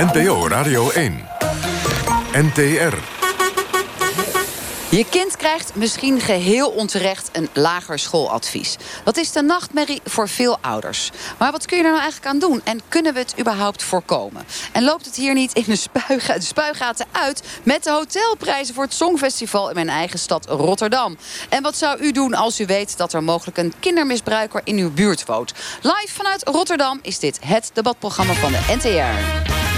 NPO Radio 1. NTR. Je kind krijgt misschien geheel onterecht een lager schooladvies. Dat is de nachtmerrie voor veel ouders. Maar wat kun je er nou eigenlijk aan doen? En kunnen we het überhaupt voorkomen? En loopt het hier niet in de, de spuigaten uit... met de hotelprijzen voor het Songfestival in mijn eigen stad Rotterdam? En wat zou u doen als u weet dat er mogelijk een kindermisbruiker in uw buurt woont? Live vanuit Rotterdam is dit het debatprogramma van de NTR.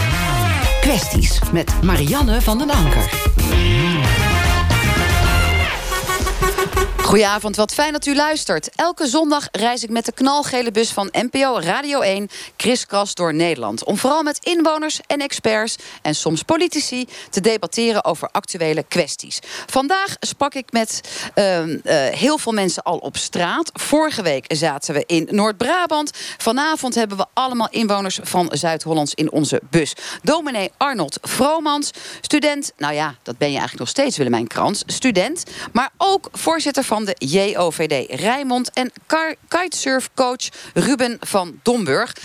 Kwesties met Marianne van den Anker. Goedenavond, wat fijn dat u luistert. Elke zondag reis ik met de knalgele bus van NPO Radio 1... kriskras door Nederland. Om vooral met inwoners en experts en soms politici... te debatteren over actuele kwesties. Vandaag sprak ik met uh, uh, heel veel mensen al op straat. Vorige week zaten we in Noord-Brabant. Vanavond hebben we allemaal inwoners van Zuid-Hollands in onze bus. Dominee Arnold Vromans, student... nou ja, dat ben je eigenlijk nog steeds, Willemijn Krans. Student, maar ook voorzitter van de JOVD Rijnmond... en kitesurfcoach Ruben van Domburg.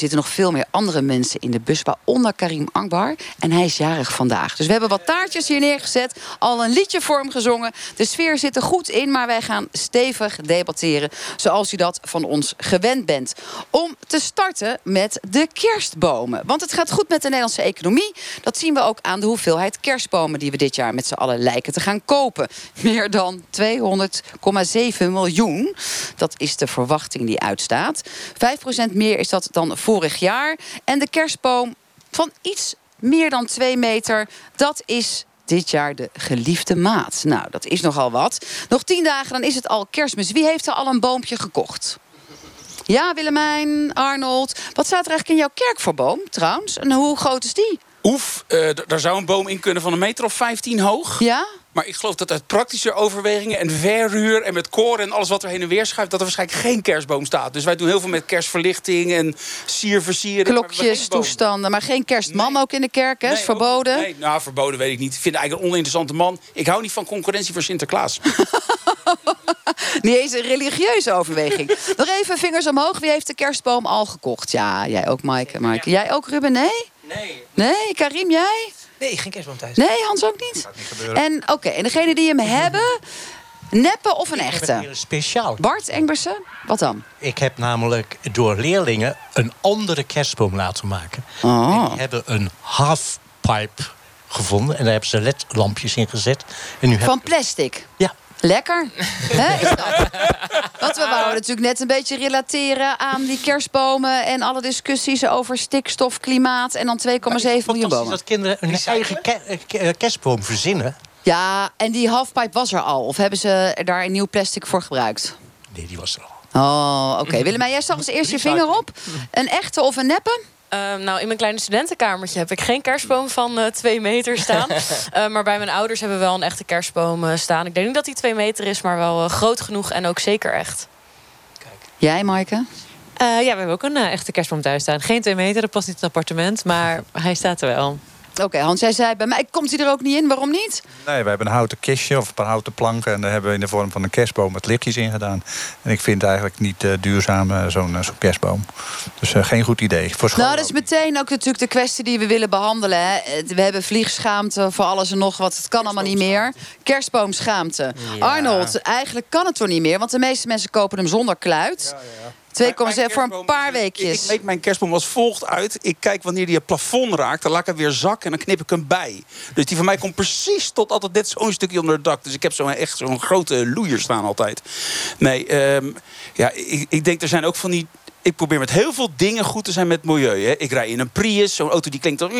Zitten nog veel meer andere mensen in de bus, waaronder Karim Akbar. En hij is jarig vandaag. Dus we hebben wat taartjes hier neergezet, al een liedje voor hem gezongen. De sfeer zit er goed in, maar wij gaan stevig debatteren... zoals u dat van ons gewend bent. Om te starten met de kerstbomen. Want het gaat goed met de Nederlandse economie. Dat zien we ook aan de hoeveelheid kerstbomen... die we dit jaar met z'n allen lijken te gaan kopen. Meer dan 200,7 miljoen. Dat is de verwachting die uitstaat. 5% meer is dat dan vorig jaar. En de kerstboom van iets meer dan 2 meter, dat is dit jaar de geliefde maat. Nou, dat is nogal wat. Nog tien dagen, dan is het al kerstmis. Wie heeft er al een boompje gekocht? Ja, Willemijn, Arnold. Wat staat er eigenlijk in jouw kerk voor boom, trouwens? En hoe groot is die? Oef, uh, daar zou een boom in kunnen van een meter of 15 hoog. Ja? Maar ik geloof dat uit praktische overwegingen en verhuur en met koren en alles wat er heen en weer schuift, dat er waarschijnlijk geen kerstboom staat. Dus wij doen heel veel met kerstverlichting en sierversieren. Klokjes, toestanden, maar geen kerstman ook in de kerk, hè? is verboden? nee, nou, verboden weet ik niet. Ik vind het eigenlijk een oninteressante man. Ik hou niet van concurrentie voor Sinterklaas. niet eens een religieuze overweging. Nog even vingers omhoog. Wie heeft de kerstboom al gekocht? Ja, jij ook, Maaike. Maaike. Jij ook, Ruben? Nee? Nee. Nee, Karim, jij? Nee, geen kerstboom thuis. Nee, Hans ook niet? Dat gaat niet En oké, okay, en degene die hem hebben, neppen of een ik echte? Heb een speciaal. Bart Engbersen, wat dan? Ik heb namelijk door leerlingen een andere kerstboom laten maken. Oh. En die hebben een halfpipe gevonden en daar hebben ze ledlampjes in gezet. En nu Van plastic? Ja. Lekker. He, is dat? Want we wouden natuurlijk net een beetje relateren aan die kerstbomen... en alle discussies over stikstof, klimaat en dan 2,7 miljoen bomen. dat kinderen een eigen ke kerstboom verzinnen. Ja, en die halfpipe was er al. Of hebben ze daar een nieuw plastic voor gebruikt? Nee, die was er al. Oh, oké. Okay. Willemijn, jij zag eens eerst je vinger op. Een echte of een neppe? Uh, nou, in mijn kleine studentenkamertje heb ik geen kerstboom van uh, twee meter staan. uh, maar bij mijn ouders hebben we wel een echte kerstboom staan. Ik denk niet dat die twee meter is, maar wel groot genoeg en ook zeker echt. Kijk. Jij, Maaike? ja, we hebben ook een echte kerstboom thuis staan. Geen twee meter, dat past niet in het appartement, maar hij staat er wel. Oké, okay, Hans, jij zei bij mij komt hij er ook niet in. Waarom niet? Nee, we hebben een houten kistje of een paar houten planken... en daar hebben we in de vorm van een kerstboom met lichtjes in gedaan. En ik vind het eigenlijk niet uh, duurzaam, uh, zo'n uh, zo kerstboom. Dus geen goed idee. Voor nou, dat is meteen ook natuurlijk de kwestie die we willen behandelen. Hè. We hebben vliegschaamte voor alles en nog wat. Het kan allemaal niet meer. Kerstboomschaamte. Ja. Arnold, eigenlijk kan het toch niet meer? Want de meeste mensen kopen hem zonder kluit. Ja, ja. 2,7 voor een paar weekjes. Ik, ik meet mijn kerstboom als volgt uit. Ik kijk wanneer die het plafond raakt. Dan laat ik hem weer zakken en dan knip ik hem bij. Dus die van mij komt precies tot altijd net zo'n stukje onder het dak. Dus ik heb zo echt zo'n grote loeier staan altijd. Nee, um, ja, ik, ik denk er zijn ook van die ik probeer met heel veel dingen goed te zijn met milieu. Hè. Ik rij in een Prius, zo'n auto die klinkt dan...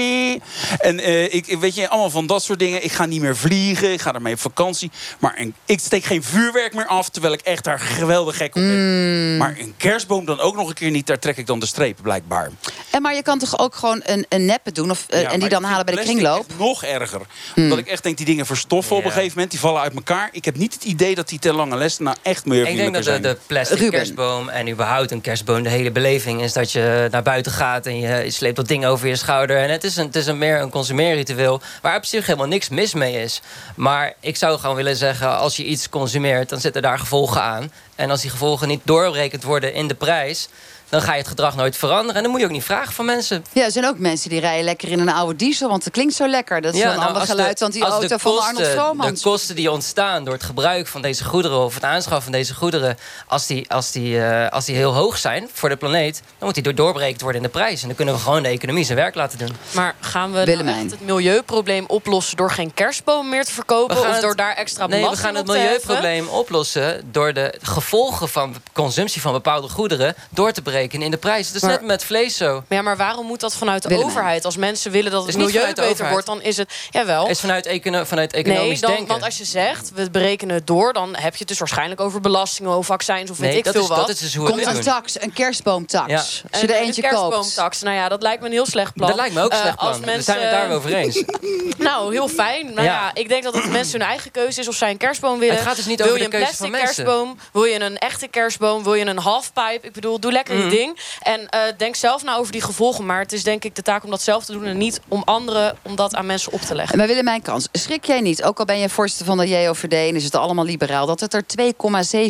En uh, ik, weet je, allemaal van dat soort dingen. Ik ga niet meer vliegen, ik ga ermee op vakantie. Maar een, ik steek geen vuurwerk meer af, terwijl ik echt daar geweldig gek op ben. Mm. Maar een kerstboom dan ook nog een keer niet, daar trek ik dan de streep, blijkbaar. En maar je kan toch ook gewoon een, een neppe doen of, uh, ja, en die dan halen bij de kringloop? nog erger. Mm. Omdat ik echt denk, die dingen verstoffen op een gegeven moment. Die vallen uit elkaar. Ik heb niet het idee dat die ten lange les nou echt meer Ik denk dat de, de plastic Ruben. kerstboom en überhaupt een kerstboom... hele beleving is dat je naar buiten gaat en je, je sleept dat ding over je schouder. En het is, een, het is een meer een consumeerritueel waar op zich helemaal niks mis mee is. Maar ik zou gewoon willen zeggen, als je iets consumeert, dan zitten daar gevolgen aan. En als die gevolgen niet doorberekend worden in de prijs dan ga je het gedrag nooit veranderen. En dan moet je ook niet vragen van mensen. Ja, er zijn ook mensen die rijden lekker in een oude diesel, want het klinkt zo lekker. Dat is wel een nou, ander als de- geluid dan die auto van kosten- Arnold Vromans. De kosten die ontstaan door het gebruik van deze goederen... of het aanschaffen van deze goederen... als die, als die, eh, als die heel hoog zijn voor de planeet... dan moet die door doorberekend worden in de prijs. En dan kunnen we gewoon de economie zijn werk laten doen. Maar gaan we nou echt het milieuprobleem oplossen... door geen kerstboom meer te verkopen? We gaan Of het- door daar extra Nee, we belasting gaan het op te heffen? milieuprobleem oplossen... door de gevolgen van consumptie van bepaalde goederen... door te in de prijs. Dat is Maar- net met vlees zo. Maar Ja, maar waarom moet dat vanuit de overheid? Als mensen willen dat het milieu beter wordt, dan is het... Jawel. Het is vanuit, econo vanuit economisch Nee, dan, denken. want als je zegt, we berekenen het door... dan heb je het dus waarschijnlijk over belastingen of vaccins of weet nee, ik dat veel is, wat. dat is dus hoe Komt het een tax, een kerstboomtax. Ja. Als En je er een eentje koopt. kerstboomtax. Nou ja, dat lijkt me een heel slecht plan. Dat lijkt me ook een Eh, slecht plan. als We mensen, zijn het daarover eens. Nou, heel fijn. Nou ja. Ja. ik denk dat het mensen hun eigen keuze is of zij een kerstboom willen. Het gaat dus niet wil over je de een keuze plastic van mensen. kerstboom? Wil je een echte kerstboom? Wil je een halfpipe? Ik bedoel, doe lekker je ding. En eh, denk zelf nou over die gevolgen. Maar het is denk ik de taak om dat zelf te doen... en niet om anderen om dat aan mensen op te leggen. Maar Willemijn Kans, schrik jij niet, ook al ben je voorzitter van de JOVD en is het allemaal liberaal, dat het er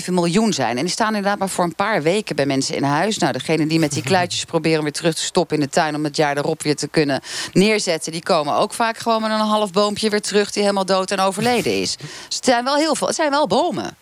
2,7 miljoen zijn. En die staan inderdaad maar voor een paar weken bij mensen in huis. Nou, degene die met die kluitjes proberen weer terug te stoppen in de tuin om het jaar erop weer te kunnen neerzetten, die komen ook vaak gewoon met een half boompje weer terug die helemaal dood en overleden is. Dus het zijn wel heel veel, het zijn wel bomen.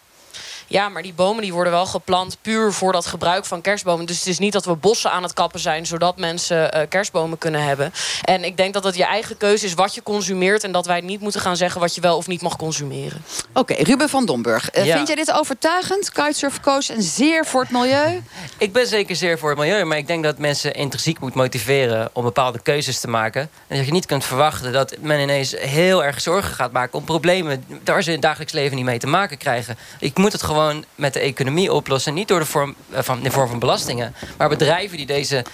Ja, maar die bomen die worden wel geplant puur voor dat gebruik van kerstbomen. Dus het is niet dat we bossen aan het kappen zijn... zodat mensen eh, kerstbomen kunnen hebben. En ik denk dat het je eigen keuze is wat je consumeert... en dat wij niet moeten gaan zeggen wat je wel of niet mag consumeren. Oké, Ruben van Domburg, eh, Ja. vind jij dit overtuigend? Kitesurfcoach en zeer voor het milieu? Ik ben zeker zeer voor het milieu, maar ik denk dat mensen intrinsiek moet motiveren om bepaalde keuzes te maken. En dat je niet kunt verwachten dat men ineens heel erg zorgen gaat maken om problemen waar ze in het dagelijks leven niet mee te maken krijgen. Ik moet het gewoon met de economie oplossen, niet door de vorm eh, van, de vorm van belastingen, maar bedrijven die deze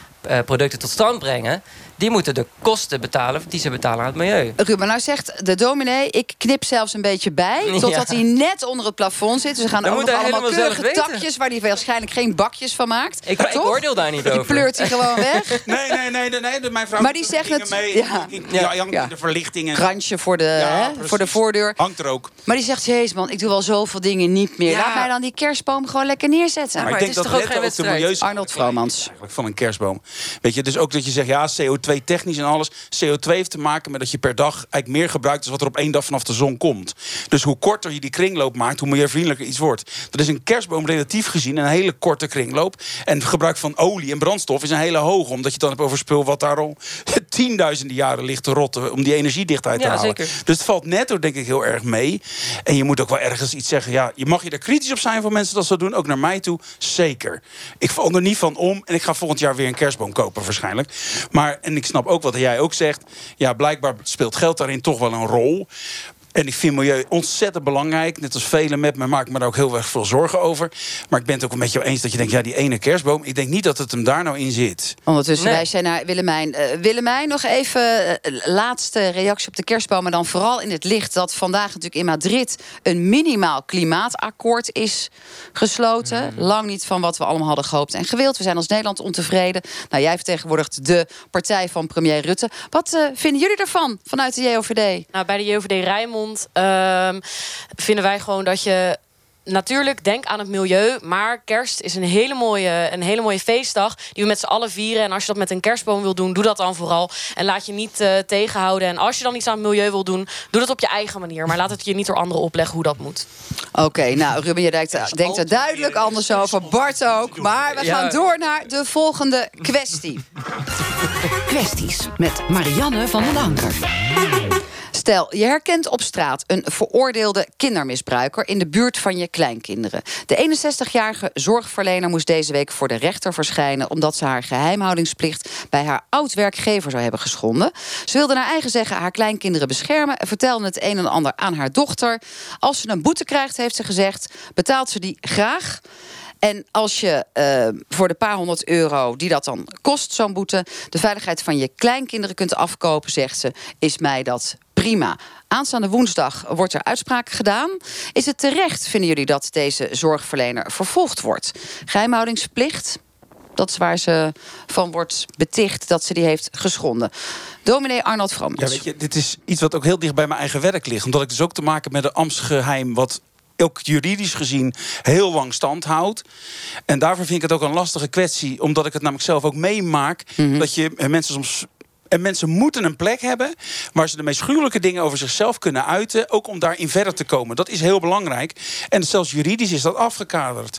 producten tot stand brengen, die moeten de kosten betalen die ze betalen aan het milieu. Ruben, nou zegt de dominee, ik knip zelfs een beetje bij... totdat Ja. hij net onder het plafond zit. Dus we gaan ook nog allemaal keurige weten. takjes... waar hij waarschijnlijk geen bakjes van maakt. Ik, ik Toch? oordeel daar niet Die over. pleurt hij gewoon weg. Nee, nee, nee, nee, nee, mijn vrouw Maar die zegt het- mee. ja. Ik- Ja, ja, Ja. de verlichting en Krantje voor de, Ja, hè, precies. voor de voordeur. hangt er ook. Maar die zegt, jezus man, ik doe wel zoveel dingen niet meer. Ja. Laat mij dan die kerstboom gewoon lekker neerzetten. maar ik het denk is dat toch ook geen wedstrijd? Arnold Vromans. eigenlijk van een kerstboom. Weet je, dus ook dat je zegt, ja, CO2 technisch en alles. CO2 heeft te maken met dat je per dag eigenlijk meer gebruikt... dan wat er op één dag vanaf de zon komt. Dus hoe korter je die kringloop maakt, hoe milieuvriendelijker iets wordt. Dat is een kerstboom relatief gezien een hele korte kringloop. En het gebruik van olie en brandstof is een hele hoge... omdat je het dan hebt over spul wat daar al tienduizenden jaren ligt te rotten... om die energiedichtheid te Ja, halen. zeker. Dus het valt netto denk ik heel erg mee. En je moet ook wel ergens iets zeggen. Ja, je mag je er kritisch op zijn van mensen dat zo doen. Ook naar mij toe, zeker. Ik val er niet van om. En ik ga volgend jaar weer een kerstboom kopen waarschijnlijk. Maar, en ik snap ook wat jij ook zegt. Ja, blijkbaar speelt geld daarin toch wel een rol. En ik vind milieu ontzettend belangrijk. Net als velen met me maak ik me daar ook heel erg veel zorgen over. Maar ik ben het ook een beetje eens dat je denkt... ja, die ene kerstboom, ik denk niet dat het hem daar nou in zit. Ondertussen, Nee. wij zijn naar Willemijn. Eh, Willemijn, nog even eh, laatste reactie op de kerstboom. Maar dan vooral in het licht dat vandaag natuurlijk in Madrid... een minimaal klimaatakkoord is gesloten. Mm. Lang niet van wat we allemaal hadden gehoopt en gewild. We zijn als Nederland ontevreden. Nou, jij vertegenwoordigt de partij van premier Rutte. Wat eh, vinden jullie ervan vanuit de JOVD? Nou, bij de JOVD Rijnmond ehm, vinden wij gewoon dat je... Natuurlijk, denk aan het milieu. Maar kerst is een hele, mooie, een hele mooie feestdag. Die we met z'n allen vieren. En als je dat met een kerstboom wil doen, doe dat dan vooral. En laat je niet eh, tegenhouden. En als je dan iets aan het milieu wil doen, doe dat op je eigen manier. Maar laat het je niet door anderen opleggen hoe dat moet. Oké, nou Ruben, je denkt, denkt er duidelijk anders over. Bart ook. Maar we Ja. gaan door naar de volgende kwestie. Kwesties met Marianne van den Anker. Stel, je herkent op straat een veroordeelde kindermisbruiker in de buurt van je kleinkinderen. De 61-jarige zorgverlener moest deze week voor de rechter verschijnen omdat ze haar geheimhoudingsplicht bij haar oud-werkgever zou hebben geschonden. Ze wilde naar eigen zeggen haar kleinkinderen beschermen en vertelde het een en ander aan haar dochter. Als ze een boete krijgt, heeft ze gezegd, betaalt ze die graag. En als je eh, voor de paar honderd euro die dat dan kost, zo'n boete, de veiligheid van je kleinkinderen kunt afkopen, zegt ze, is mij dat prima. Aanstaande woensdag wordt er uitspraak gedaan. Is het terecht, vinden jullie, dat deze zorgverlener vervolgd wordt? Geheimhoudingsplicht, dat is waar ze van wordt beticht dat ze die heeft geschonden. Dominee Arnold Vromans. Ja, weet je, dit is iets wat ook heel dicht bij mijn eigen werk ligt. Omdat ik dus ook te maken heb met een ambtsgeheim... wat ook juridisch gezien heel lang stand houdt. En daarvoor vind ik het ook een lastige kwestie, omdat ik het namelijk zelf ook meemaak. Dat je eh, mensen soms. En mensen moeten een plek hebben waar ze de meest gruwelijke dingen over zichzelf kunnen uiten. Ook om daarin verder te komen. Dat is heel belangrijk. En zelfs juridisch is dat afgekaderd.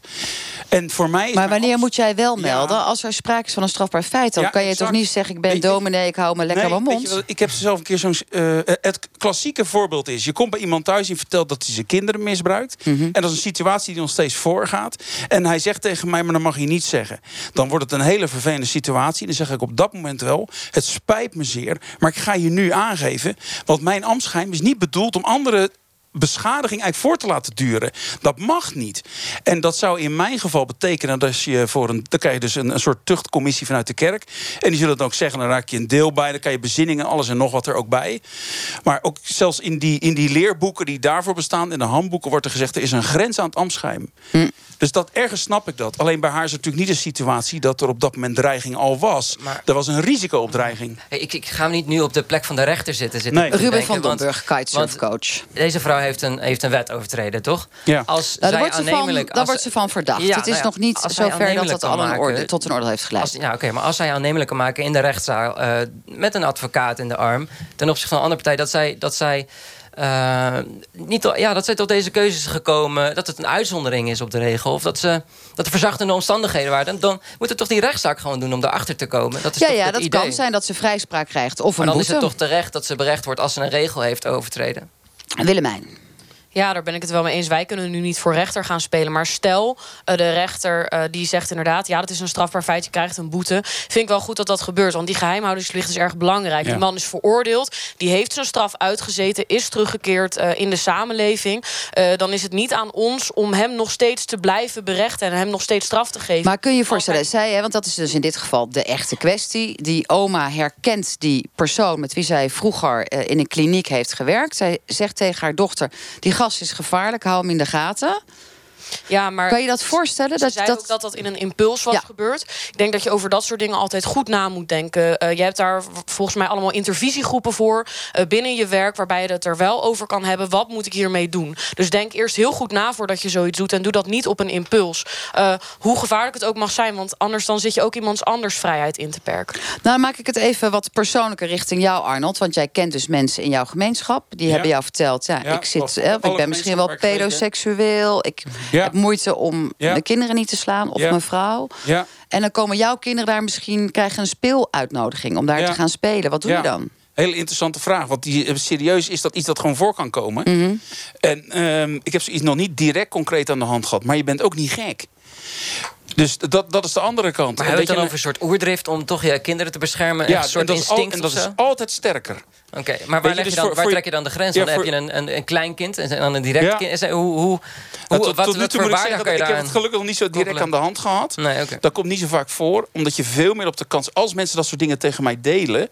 En voor mij is Maar wanneer moet jij wel melden? Als er sprake is van een strafbaar feit, dan Ja, kan je exact. toch niet zeggen: ik ben dominee, ik hou me lekker Nee, mijn mond. ik heb zelf een keer zo'n. eh, het klassieke voorbeeld is: je komt bij iemand thuis en vertelt dat hij zijn kinderen misbruikt. Mhm. En dat is een situatie die nog steeds voorgaat. En hij zegt tegen mij: maar dan mag je niet zeggen. Dan wordt het een hele vervelende situatie. Dan zeg ik op dat moment wel: het spijt me zeer, maar ik ga je nu aangeven. Want mijn ambtsgeheim is niet bedoeld om andere beschadiging eigenlijk voor te laten duren. Dat mag niet. En dat zou in mijn geval betekenen dat je voor een. Dan krijg je dus een, een soort tuchtcommissie vanuit de kerk. En die zullen dan ook zeggen: dan raak je een deel bij. Dan kan je bezinningen, alles en nog wat er ook bij. Maar ook zelfs in die, in die leerboeken die daarvoor bestaan, in de handboeken, wordt er gezegd: er is een grens aan het ambtsgeheim. Dus dat ergens snap ik dat. Alleen bij haar is het natuurlijk niet de situatie dat er op dat moment dreiging al was. Maar- er was een risico op dreiging. Hey, ik, ik ga niet nu op de plek van de rechter zitten. zitten Nee. Ruben denken, van Domburg, kitesurfcoach. Deze vrouw heeft een, heeft een wet overtreden, toch? Ja. Als Nou, daar zij wordt ze van, als- wordt ze van verdacht. Ja, het is nou ja, nog niet zover dat dat al een orde, tot een orde heeft geleid. Als, ja, oké, maar als zij aannemelijk kan maken in de rechtszaal... eh, met een advocaat in de arm... ten opzichte van een andere partij... dat zij, dat zij, eh, niet, ja, dat zij tot deze keuze is gekomen... dat het een uitzondering is op de regel... of dat, ze, dat er verzachtende omstandigheden waren... dan, dan moet het toch die rechtszaak gewoon doen om daarachter te komen. Dat is ja, toch ja, dat idee. kan zijn dat ze vrijspraak krijgt of Maar een dan is het toch terecht dat ze berecht wordt... als ze een regel heeft overtreden. Willemijn. Ja, daar ben ik het wel mee eens. Wij kunnen nu niet voor rechter gaan spelen. Maar stel, eh, de rechter eh, die zegt inderdaad... ja, dat is een strafbaar feit, je krijgt een boete. Vind ik wel goed dat dat gebeurt. Want die geheimhoudingsplicht is erg belangrijk. Ja. Die man is veroordeeld, die heeft zijn straf uitgezeten... is teruggekeerd eh, in de samenleving. Eh, dan is het niet aan ons om hem nog steeds te blijven berechten... en hem nog steeds straf te geven. Maar kun je je voorstellen, zij, hè, want dat is dus in dit geval de echte kwestie. Die oma herkent die persoon met wie zij vroeger eh, in een kliniek heeft gewerkt. Zij zegt tegen haar dochter: Die is gevaarlijk, hou hem in de gaten. Ja, maar Kan je dat voorstellen? Ze Dat, zei dat, ook dat dat in een impuls was Ja. gebeurd. Ik denk dat je over dat soort dingen altijd goed na moet denken. Eh, je hebt daar volgens mij allemaal intervisiegroepen voor eh, binnen je werk... waarbij je het er wel over kan hebben. Wat moet ik hiermee doen? Dus denk eerst heel goed na voordat je zoiets doet. En doe dat niet op een impuls. Eh, hoe gevaarlijk het ook mag zijn. Want anders dan zit je ook iemands anders vrijheid in te perken. Nou, maak ik het even wat persoonlijker richting jou, Arnold. Want jij kent dus mensen in jouw gemeenschap. Die Ja. hebben jou verteld: ja, Ja, ik, zit, ik ben misschien wel pedoseksueel. Ik. Heb moeite om Ja. mijn kinderen niet te slaan of Ja. mijn vrouw. Ja. En dan komen jouw kinderen daar misschien krijgen een speeluitnodiging om daar Ja. te gaan spelen. Wat doe Ja. je dan? Hele interessante vraag. Want die, eh, serieus is dat iets dat gewoon voor kan komen. Mhm. En ehm, ik heb zoiets nog niet direct concreet aan de hand gehad. Maar je bent ook niet gek. Dus dat, dat is de andere kant. Maar En hebben we het dat dan je- over een soort oerdrift... om toch je kinderen te beschermen? ja, een soort en dat, is, al- instinct en dat is altijd sterker. Oké, maar waar, je, dus je dan, voor- waar voor- trek je dan de grens? Ja, dan heb je een, een, een klein kind en dan een direct Ja. kind. Hoe, hoe, hoe, Ja, wat, tot, wat tot nu toe moet ik zeggen dat ik heb het gelukkig nog niet zo direct aan de hand gehad. Nee. Dat komt niet zo vaak voor, omdat je veel meer op de kans... als mensen dat soort dingen tegen mij delen...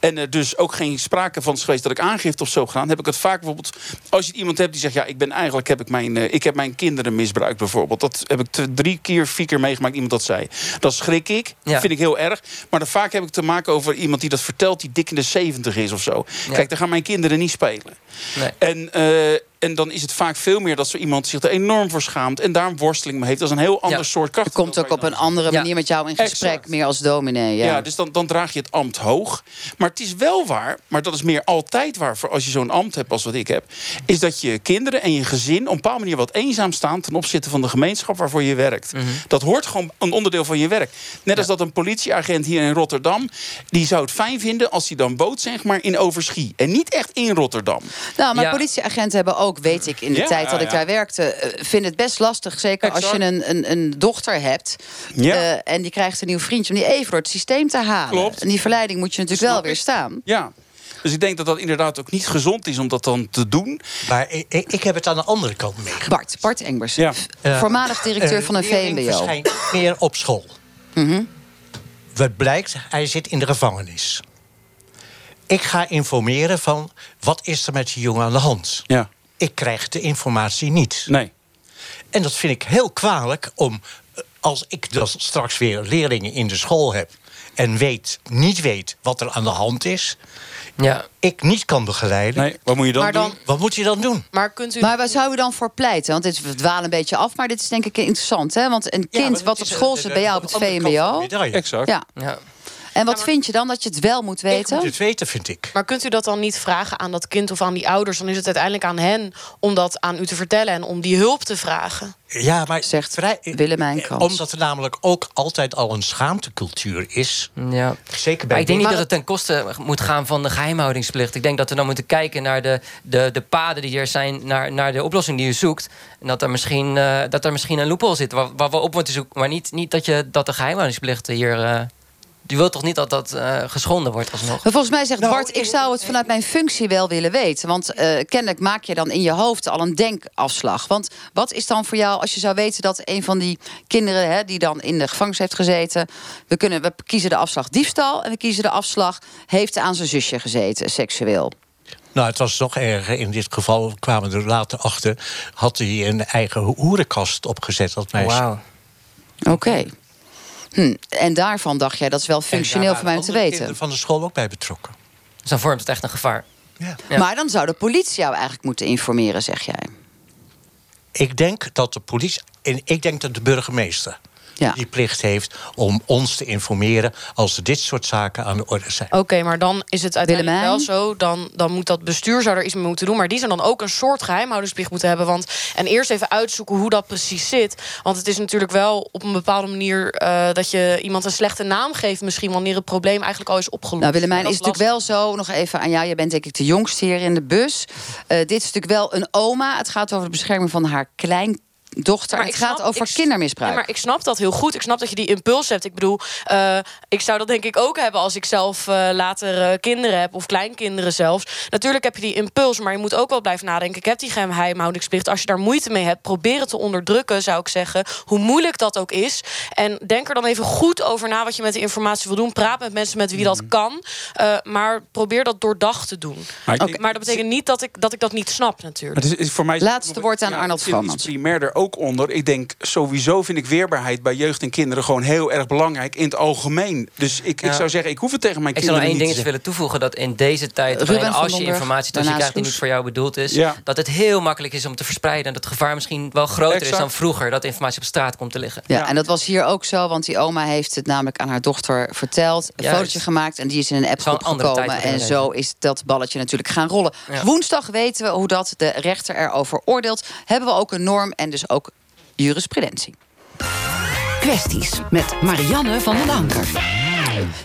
en er dus ook geen sprake van is geweest dat ik aangifte of zo gedaan... heb ik het vaak bijvoorbeeld... als je iemand hebt die zegt... ja, ik ben eigenlijk heb ik mijn, eh, ik heb mijn kinderen misbruikt bijvoorbeeld. Dat heb ik t- drie keer, vier keer meegemaakt, iemand dat zei. Dat schrik ik, Ja. vind ik heel erg. Maar dan vaak heb ik te maken over iemand die dat vertelt... die dik in de zeventig is of zo. Ja. Kijk, daar gaan mijn kinderen niet spelen. Nee. En, eh, en dan is het vaak veel meer dat zo iemand zich er enorm voor schaamt... en daar een worsteling mee heeft. Dat is een heel ander Ja. soort kracht. Je komt ook op een andere Ja. manier met jou in gesprek, Exact. meer als dominee. Ja. Ja, dus dan, dan draag je het ambt hoog. Maar het is wel waar, maar dat is meer altijd waar... voor als je zo'n ambt hebt als wat ik heb... is dat je kinderen en je gezin op een bepaalde manier wat eenzaam staan... ten opzichte van de gemeenschap waarvoor je werkt. Mhm. Dat hoort gewoon een onderdeel van je werk. Net als dat een politieagent hier in Rotterdam... die zou het fijn vinden als hij dan woont zeg maar, in Overschie. En niet echt in Rotterdam. Nou, maar Ja. politieagenten hebben ook, weet ik, in de Ja, tijd dat ik ja. daar werkte, eh, vind het best lastig. Zeker als je een, een, een dochter hebt Ja. eh, en die krijgt een nieuw vriendje, om die even door het systeem te halen. Klopt. En die verleiding moet je natuurlijk wel weer ik. staan. Ja. Dus ik denk dat dat inderdaad ook niet gezond is om dat dan te doen. Maar ik, ik heb het aan de andere kant meegemaakt. Bart, Bart Engbers, Ja. Eh, voormalig directeur van een VMBO. verschijnt meer op school. Mhm. Wat blijkt, hij zit in de gevangenis. Ik ga informeren van wat is er met die jongen aan de hand. Ja. Ik krijg de informatie niet. Nee. En dat vind ik heel kwalijk om, eh, als ik dus straks weer leerlingen in de school heb. en weet, niet weet wat er aan de hand is... Ja. ik niet kan begeleiden... Nee, wat moet je dan Maar dan- doen? wat moet je dan doen? Maar kunt u... Maar waar zouden we dan voor pleiten? Want dit we dwalen een beetje af, maar dit is denk ik interessant. Hè? Want een kind wat op school zit bij jou op het VMBO. medaille. Exact. Ja. Ja. En wat vind je dan dat je het wel moet Ik moet weten? het weten, vind ik. Maar kunt u dat dan niet vragen aan dat kind of aan die ouders? Dan is het uiteindelijk aan hen om dat aan u te vertellen en om die hulp te vragen. Ja, maar Zegt vrij, Willemijn Krans. Omdat er namelijk ook altijd al een schaamtecultuur is. Ja. Zeker bij Maar ik denk niet Maar dat het ten koste moet gaan van de geheimhoudingsplicht. Ik denk dat we dan moeten kijken naar de, de, de paden die er zijn, naar, naar de oplossing die je zoekt. En dat er misschien, eh, dat er misschien een loophole zit waar, waar we op moeten zoeken. Maar niet, niet dat, je, dat de geheimhoudingsplicht hier. eh je wilt toch niet dat dat eh, geschonden wordt alsnog? Volgens mij zegt Nou, Bart, ik zou het vanuit mijn functie wel willen weten. Want eh, kennelijk maak je dan in je hoofd al een denkafslag. Want wat is dan voor jou, als je zou weten dat een van die kinderen... Hè, die dan in de gevangenis heeft gezeten... We, kunnen, we kiezen de afslag diefstal en we kiezen de afslag... heeft aan zijn zusje gezeten, seksueel. Nou, het was nog erger. In dit geval kwamen we er later achter. Had hij een eigen ho- hoerenkast opgezet, dat meisje. Wauw. Oké. Hm. En daarvan dacht jij, dat is wel functioneel voor mij om te weten. van de school ook bij betrokken. Dus dan vormt het echt een gevaar. Ja. Ja. Maar dan zou de politie jou eigenlijk moeten informeren, zeg jij. Ik denk dat de politie... En ik denk dat de burgemeester Ja. die plicht heeft om ons te informeren... als er dit soort zaken aan de orde zijn. Oké, maar dan is het uiteindelijk Willemijn? wel zo. Dan, dan moet dat bestuur zou er iets mee moeten doen. Maar die zou dan ook een soort geheimhoudingsplicht moeten hebben. Want, en eerst even uitzoeken hoe dat precies zit. Want het is natuurlijk wel op een bepaalde manier... eh, dat je iemand een slechte naam geeft misschien... wanneer het probleem eigenlijk al is opgelost. Nou, Willemijn, is natuurlijk wel zo, nog even aan jou. Jij bent denk ik de jongste hier in de bus. Eh, dit is natuurlijk wel een oma. Het gaat over de bescherming van haar Maar het gaat over ik kindermisbruik. Ja, maar ik snap dat heel goed. Ik snap dat je die impuls hebt. Ik bedoel, eh, ik zou dat denk ik ook hebben als ik zelf eh, later eh, kinderen heb of kleinkinderen zelfs. Natuurlijk heb je die impuls, maar je moet ook wel blijven nadenken. Ik heb die geheimhoudingsplicht. Als je daar moeite mee hebt, probeer het te onderdrukken, zou ik zeggen. Hoe moeilijk dat ook is. En denk er dan even goed over na wat je met die informatie wil doen. Praat met mensen met wie dat kan. Eh, maar probeer dat doordacht te doen. Maar dat betekent niet dat ik dat, ik dat niet snap, natuurlijk. Het is, is voor mij Laatste woord aan Arnold vind Ook onder. Ik denk sowieso vind ik weerbaarheid bij jeugd en kinderen gewoon heel erg belangrijk in het algemeen. Dus ik, ik zou zeggen, ik hoef het tegen mijn Ik zou nog kinderen één niet dingetje te willen toevoegen. Dat in deze tijd, waarin als je informatie daarna tussen krijgt die niet voor jou bedoeld is... Ja. dat het heel makkelijk is om te verspreiden. En dat het gevaar misschien wel groter is dan vroeger. Dat informatie op straat komt te liggen. Ja, Ja. en dat was hier ook zo, want die oma heeft het namelijk aan haar dochter verteld. Een Juist. fotootje gemaakt en die is in een app gekomen. En zo is dat balletje natuurlijk gaan rollen. Ja. Woensdag weten we hoe dat de rechter erover oordeelt. Hebben we ook een norm en dus ook jurisprudentie. Kwesties met Marianne van den Anker.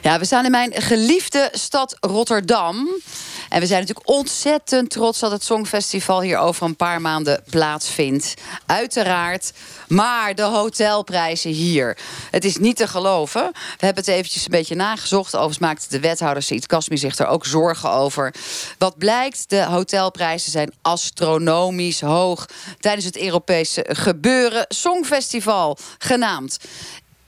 Ja, we staan in mijn geliefde stad Rotterdam. En we zijn natuurlijk ontzettend trots dat het Songfestival hier over een paar maanden plaatsvindt. Uiteraard. Maar de hotelprijzen hier. Het is niet te geloven. We hebben het eventjes een beetje nagezocht. Overigens maakte de wethouder Siet Kasmi zich er ook zorgen over. Wat blijkt, de hotelprijzen zijn astronomisch hoog. Tijdens het Europese gebeuren Songfestival genaamd.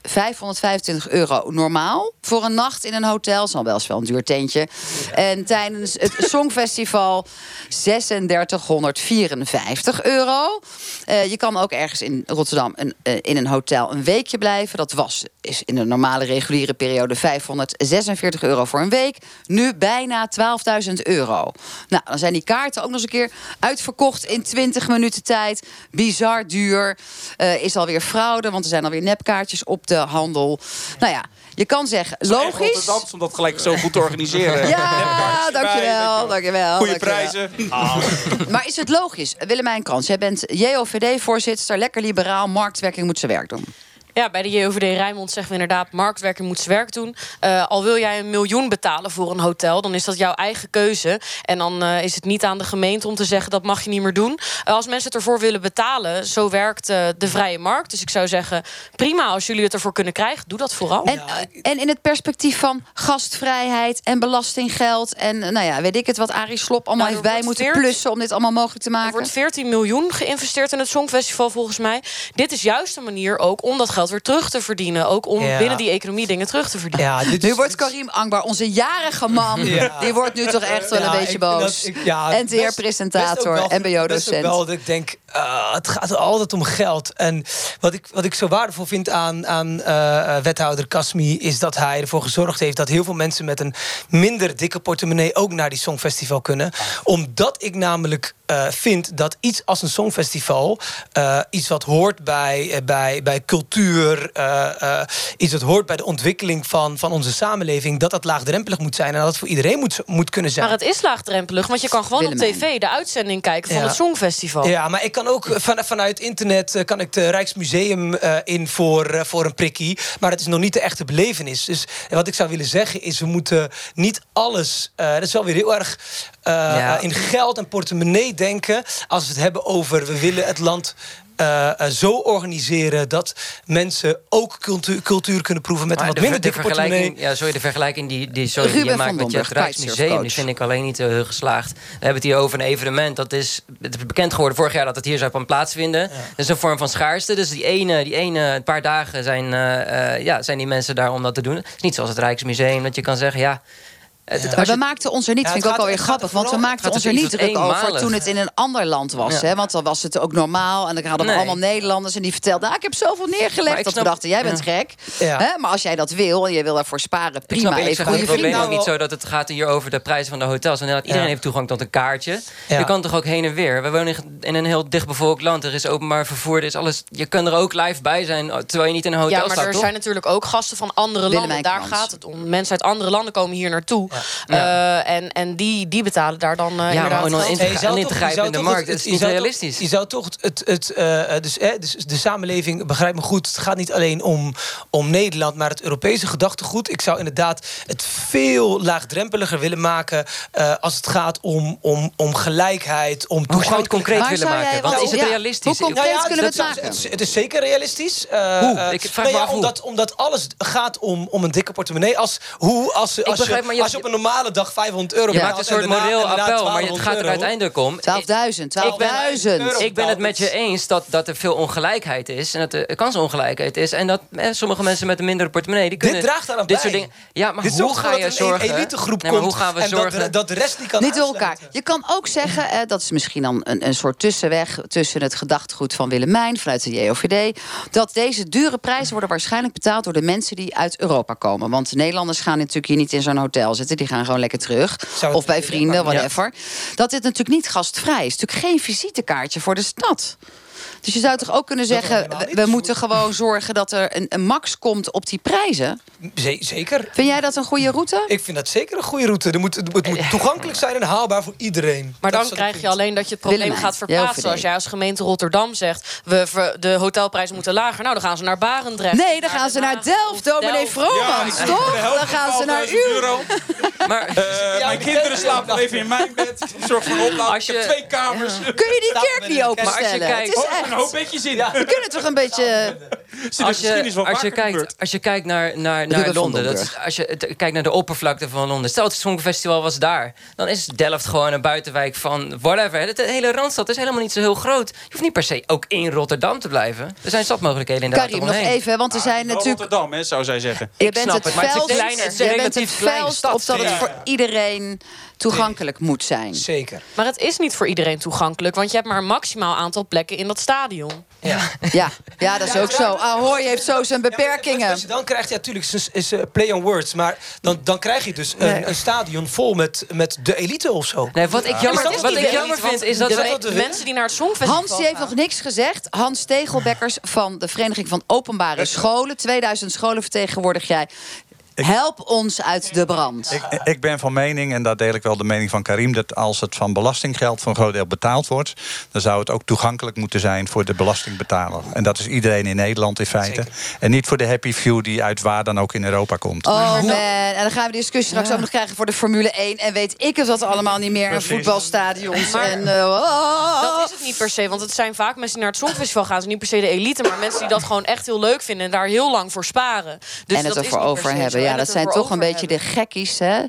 525 euro normaal voor een nacht in een hotel. Zal wel eens wel een duur tentje. En tijdens het Songfestival 3654 euro. Eh, je kan ook ergens in Rotterdam een, eh, in een hotel een weekje blijven. Dat was is in de normale reguliere periode 546 euro voor een week. Nu bijna 12.000 euro. Nou, dan zijn die kaarten ook nog eens een keer uitverkocht in 20 minuten tijd. Bizar duur. Eh, is alweer fraude, want er zijn alweer nepkaartjes op de handel. Nou ja, je kan zeggen, logisch. Rotterdams om dat gelijk zo goed te organiseren. Ja, dankjewel, dankjewel. Goede prijzen. Maar is het logisch? Willemijn Krans, jij bent JOVD-voorzitter, lekker liberaal, marktwerking moet zijn werk doen. Ja, bij de JOVD Rijnmond zeggen we inderdaad... marktwerking moet zijn werk doen. Eh, al wil jij een miljoen betalen voor een hotel... dan is dat jouw eigen keuze. En dan eh, is het niet aan de gemeente om te zeggen... dat mag je niet meer doen. Eh, als mensen het ervoor willen betalen... zo werkt de vrije markt. Dus ik zou zeggen, prima als jullie het ervoor kunnen krijgen... doe dat vooral. En, en in het perspectief van gastvrijheid en belastinggeld... en nou ja, weet ik het wat Arie Slop allemaal Nou, heeft er bij moeten 14 plussen... om dit allemaal mogelijk te Er maken. wordt 14 miljoen geïnvesteerd in het Songfestival volgens mij. Dit is juist een manier ook om dat geld geld weer terug te verdienen. Ook om Ja. binnen die economie dingen terug te verdienen. Ja, dit Nu wordt Karim Angbar, onze jarige man... Ja. die wordt nu toch echt wel Ja, een beetje boos. ik- ja, NTR-presentator, mbo-docent. wel dat ik denk, eh, het gaat altijd om geld. En wat ik, wat ik zo waardevol vind aan, aan eh, wethouder Kasmi... is dat hij ervoor gezorgd heeft dat heel veel mensen... met een minder dikke portemonnee ook naar die Songfestival kunnen. Omdat ik namelijk eh, vind dat iets als een Songfestival... eh, iets wat hoort bij, bij, bij cultuur... eh, eh, iets wat hoort bij de ontwikkeling van, van onze samenleving... dat dat laagdrempelig moet zijn en dat het voor iedereen moet, moet kunnen zijn. Maar het is laagdrempelig, want je kan gewoon op tv de uitzending kijken van Ja. het Songfestival. Ja, maar ik kan ook van, vanuit internet eh, kan ik de Rijksmuseum eh, in voor, eh, voor een prikkie. Maar het is nog niet de echte belevenis. Dus wat ik zou willen zeggen is, we moeten niet alles. eh, dat is wel weer heel erg eh, Ja. in geld en portemonnee denken. Als we het hebben over we willen het land. Eh, eh, zo organiseren dat mensen ook cultuur, cultuur kunnen proeven met Maar een wat de, minder de dikke portemonnee. vergelijking, ja, sorry, de vergelijking die, die, sorry, die je maakt met je Rijksmuseum... die vind ik alleen niet heel geslaagd. We hebben het hier over een evenement. Dat is, het is bekend geworden vorig jaar dat het hier zou gaan plaatsvinden. Dat is een vorm van schaarste. Dus die ene, die ene paar dagen zijn, eh, eh, ja, zijn die mensen daar om dat te doen. Het is niet zoals het Rijksmuseum dat je kan zeggen... ja. Het, Maar we maakten ons er niet, Ja, vind ik ook alweer grappig... want we maakten het ons er niet druk over toen het in een ander land was. Ja. Hè? Want dan was het ook normaal. En dan hadden we Nee. allemaal Nederlanders en die vertelden... Nou, ik heb zoveel neergelegd ik dat we snap- dachten, jij bent Ja. gek. Hè? Maar als jij dat wil en je wil daarvoor sparen, Ik prima. snap gezegd, goede het probleem vrienden. is niet zo dat het gaat hier over de prijzen van de hotels. Want inderdaad, iedereen Ja. heeft toegang tot een kaartje. Ja. Je kan toch ook heen en weer. We wonen in een heel dichtbevolkt land. Er is openbaar vervoer, er is alles. Je kan er ook live bij zijn, terwijl je niet in een hotel Ja, maar staat, er toch? zijn natuurlijk ook gasten van andere landen. Daar gaat het om. Mensen uit andere landen komen hier naartoe. Ja. Eh, en en die, die betalen daar dan eh maar inderdaad ook nog geld. in te- in te grijpen in de markt. het- Het is niet realistisch. Je zou toch het, het, eh, dus, hè, dus de samenleving, begrijp me goed, het gaat niet alleen om, om Nederland, maar het Europese gedachtegoed. Ik zou inderdaad het veel laagdrempeliger willen maken eh, als het gaat om, om, om gelijkheid, om Hoe zou je het concreet willen maken? Want is het ja, realistisch? hoe concreet Nou ja, kunnen we het maken? Het, het is zeker realistisch. Eh, Hoe? Ik vraag nou me ja, af hoe. omdat, omdat alles gaat om, om een dikke portemonnee. Als, hoe, als, als, begrijp, je, maar je- als je op een normale dag 500 euro Je betaalt maakt een en soort moreel appel, maar het 1200 gaat er uiteindelijk om. 12.000, 12.000. Ik ben het met je eens dat, dat er veel ongelijkheid is. En dat er kansongelijkheid is. En dat eh, sommige mensen met een mindere portemonnee... Die kunnen draagt daaraan dit bij. soort dingen. Ja, maar Dit hoe ga je dat een zorgen... elitegroep Nee, maar komt hoe gaan we en dat- zorgen... dat de rest niet kan Niet door elkaar. Je kan ook zeggen, eh, dat is misschien dan een, een soort tussenweg tussen het gedachtegoed van Willemijn vanuit de JOVD. Dat deze dure prijzen worden waarschijnlijk betaald door de mensen die uit Europa komen. Want de Nederlanders gaan natuurlijk hier niet in zo'n hotel zitten. Die gaan gewoon lekker terug. Of bij vrienden, whatever. Dat dit natuurlijk niet gastvrij is. Het is natuurlijk geen visitekaartje voor de stad. Dus je zou toch ook kunnen zeggen, we, moeten gewoon zorgen dat er een, een max komt op die prijzen. Ze- zeker. Vind jij dat een goede route? Ik vind dat zeker een goede route. Er moet, het moet toegankelijk zijn en haalbaar voor iedereen. Maar Dat dan krijg je alleen dat je het probleem gaat verplaatsen. JOVD. Als jij als gemeente Rotterdam zegt... We, ver- de hotelprijzen moeten lager. Nou, dan gaan ze naar Barendrecht. Nee, dan gaan ze naar Delft, dominee. Vromans, Ja, toch? Dan gaan ze naar 1000 u. euro. Maar Eh, mijn kinderen slapen nog even in mijn bed. Ik zorg voor een oplaad. Als Ik heb je- twee kamers. Kun je die kerk niet Maar als je openstellen? Het kijkt- is een hoop bedjes in. We kunnen toch een beetje... De als je, als, je kijkt, als je kijkt naar, naar, naar Londen, dat is, als je kijkt naar de oppervlakte van Londen. Stel, het Songfestival was daar. Dan is Delft gewoon een buitenwijk van whatever. De hele Randstad is helemaal niet zo heel groot. Je hoeft niet per se ook in Rotterdam te blijven. Er zijn stadmogelijkheden inderdaad Karim, nog omheen. even, want er zijn Wel natuurlijk... Rotterdam, hè, zou zij zeggen. Je Ik bent snap het het, maar het is een kleine- relatief kleine stad. op dat het Ja. voor iedereen toegankelijk moet zijn. Zeker. Maar het is niet voor iedereen toegankelijk. Want je hebt maar een maximaal aantal plekken in dat stadion. Ja. Ja, ja dat is ook zo. Ahoy heeft zo zijn beperkingen. je dan krijgt, ja, natuurlijk is, is play on words. Maar dan, dan krijg je dus een, een stadion vol met, met de elite of zo. Nee, wat ik jammer, wat ik jammer vind is dat de, mensen die naar het Songfestival Hans die heeft nog niks gezegd. Hans Tegelbekkers van de Vereniging van Openbare Scholen. 2000 scholen vertegenwoordig jij. Help ons uit de brand. Ik, ik ben van mening, en daar deel ik wel de mening van Karim... dat als het van belastinggeld voor een groot deel betaald wordt... dan zou het ook toegankelijk moeten zijn voor de belastingbetaler. En dat is iedereen in Nederland in feite. En niet voor de happy few die uit waar dan ook in Europa komt. Oh man, en dan gaan we die discussie straks ook nog krijgen voor de Formule 1. En weet ik het dat allemaal niet meer. Precies. voetbalstadions. Maar- en, eh, oh. Dat is het niet per se, want het zijn vaak mensen die naar het Songfestival gaan. Het is niet per se de elite, maar mensen die dat gewoon echt heel leuk vinden en daar heel lang voor sparen. Dus En het ervoor over hebben. Ja, dat zijn toch een beetje de gekkies, hè?